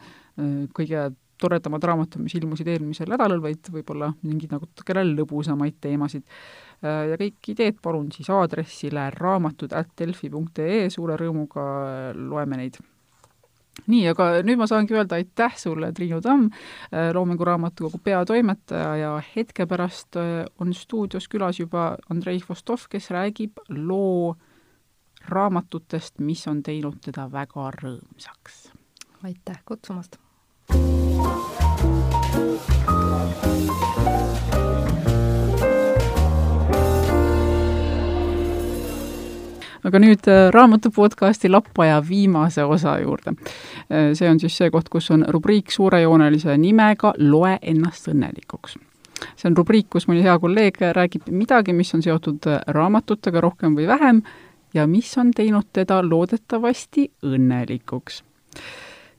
kõige toredamad raamatud, mis ilmusid eelmisel nädalal, vaid võib-olla mingeid natukene lõbusamaid teemasid. ja kõik ideed palun siis aadressile raamatud.delfi.ee, suure rõõmuga loeme neid nii, aga nüüd ma saangi öelda aitäh sulle, Triinu Tamm, Loomingu Raamatukogu peatoimetaja ja hetke pärast on stuudios külas juba Andrei Vostov, kes räägib loo raamatutest, mis on teinud teda väga rõõmsaks. aitäh kutsumast! aga nüüd äh, raamatu podcasti Lappaja viimase osa juurde. Äh, see on siis see koht, kus on rubriik suurejoonelise nimega Loe ennast õnnelikuks. see on rubriik, kus mõni hea kolleeg räägib midagi, mis on seotud äh, raamatutega rohkem või vähem ja mis on teinud teda loodetavasti õnnelikuks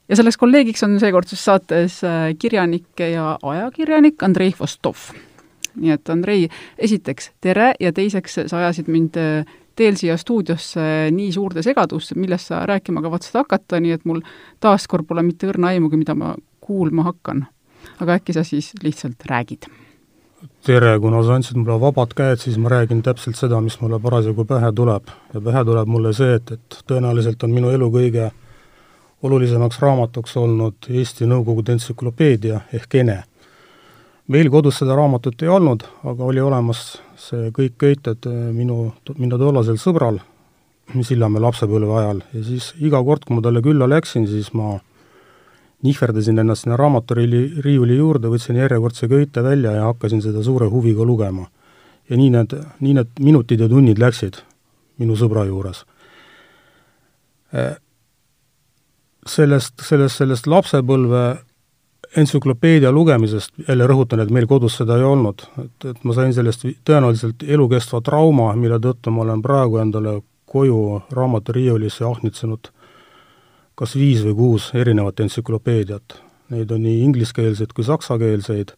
ja selleks kolleegiks on seekord siis saates kirjanik ja ajakirjanik Andrei Vostov. nii et Andrei, esiteks tere ja teiseks sa ajasid mind teel siia stuudiosse nii suurde segadusse, millest sa rääkima kavatsed hakata, nii et mul taaskord pole mitte õrna aimugi, mida ma kuulma hakkan. aga äkki sa siis lihtsalt räägid? Tere, kuna sa andsid mulle vabad käed, siis ma räägin täpselt seda, mis mulle parasjagu pähe tuleb. ja pähe tuleb mulle see, et, et tõenäoliselt on minu elu kõige olulisemaks raamatuks olnud Eesti Nõukogude entsüklopeedia ehk ENE, meil kodus seda raamatut ei olnud, aga oli olemas see Kõik köited minu, minu tollasel sõbral, Sillamäe lapsepõlve ajal ja siis iga kord, kui ma talle külla läksin, siis ma nihverdasin ennast sinna raamaturiiuli, riiuli juurde, võtsin järjekordse köite välja ja hakkasin seda suure huviga lugema. ja nii need, nii need minutid ja tunnid läksid minu sõbra juures. Äh, sellest, sellest, sellest lapsepõlve entsüklopeedia lugemisest, jälle rõhutan, et meil kodus seda ei olnud, et, et ma sain sellest tõenäoliselt elukestva trauma, mille tõttu ma olen praegu endale koju raamaturiiulisse ahnitsenud kas viis või kuus erinevat entsüklopeediat. Neid on nii ingliskeelseid kui saksakeelseid,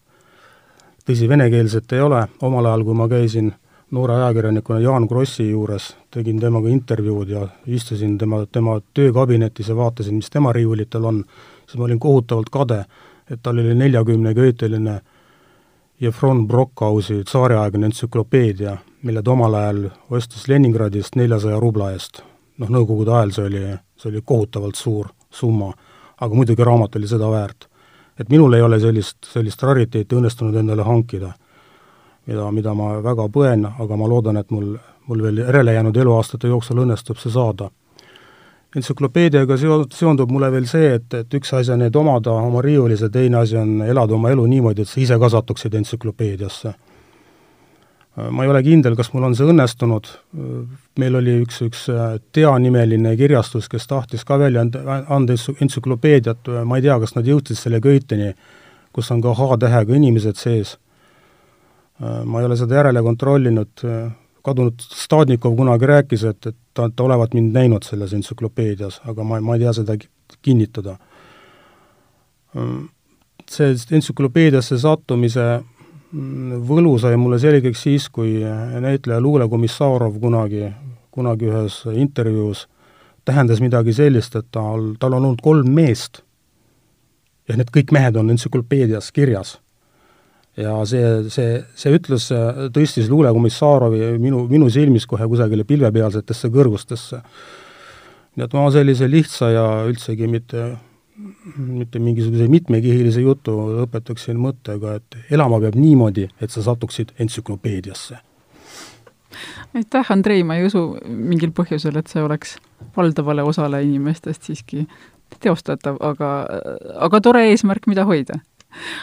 tõsi, venekeelset ei ole, omal ajal, kui ma käisin noore ajakirjanikuna Jaan Krossi juures, tegin temaga intervjuud ja istusin tema, tema töökabinetis ja vaatasin, mis tema riiulitel on, siis ma olin kohutavalt kade, et tal oli neljakümneköiteline Jefron Brockhausi tsaariaegne entsüklopeedia, mille ta omal ajal ostis Leningradist neljasaja rubla eest. noh, nõukogude ajal see oli see oli kohutavalt suur summa, aga muidugi raamat oli seda väärt. et minul ei ole sellist, sellist rariteeti õnnestunud endale hankida, mida, mida ma väga põen, aga ma loodan, et mul, mul veel järele jäänud eluaastate jooksul õnnestub see saada. entsüklopeediaga seo-, seondub mulle veel see, et, et üks asi on neid omada oma riiulis ja teine asi on elada oma elu niimoodi, et sa ise ka satuksid entsüklopeediasse ma ei ole kindel, kas mul on see õnnestunud, meil oli üks, üks äh, Tea nimeline kirjastus, kes tahtis ka välja anda, anda entsüklopeediat, ma ei tea, kas nad jõudsid selle köiteni, kus on ka H-tähega inimesed sees. Äh, ma ei ole seda järele kontrollinud, kadunud Stadnikov kunagi rääkis, et, et ta, ta olevat mind näinud selles entsüklopeedias, aga ma, ma ei tea seda kinnitada. Äh, see entsüklopeediasse sattumise võlu sai mulle selgeks siis, kui näitleja Luule Komissarov kunagi, kunagi ühes intervjuus tähendas midagi sellist, et tal, tal on olnud kolm meest ja need kõik mehed on entsüklopeedias kirjas. ja see, see, see ütlus tõstis Luule Komissarovi minu, minu silmis kohe kusagile pilvepealsetesse kõrgustesse. nii et ma sellise lihtsa ja üldsegi mitte mitte mingisuguse mitmekihilise jutu lõpetaksin mõttega, et elama peab niimoodi, et sa satuksid entsüklopeediasse. aitäh, Andrei, ma ei usu mingil põhjusel, et see oleks valdavale osale inimestest siiski teostatav, aga, aga tore eesmärk, mida hoida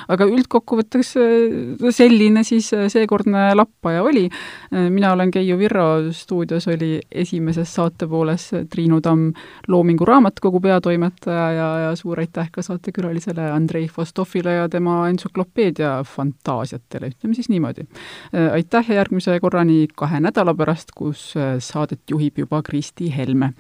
aga üldkokkuvõtteks äh, selline siis äh, seekordne lappaja oli. Äh, mina olen Keiu Virro, stuudios oli esimeses saate pooles Triinu Tamm, Loomingu Raamatukogu peatoimetaja ja, ja suur aitäh ka saatekülalisele Andrei Vostofile ja tema entsüklopeedia fantaasiatele, ütleme siis niimoodi. aitäh ja järgmise korrani kahe nädala pärast, kus saadet juhib juba Kristi Helme.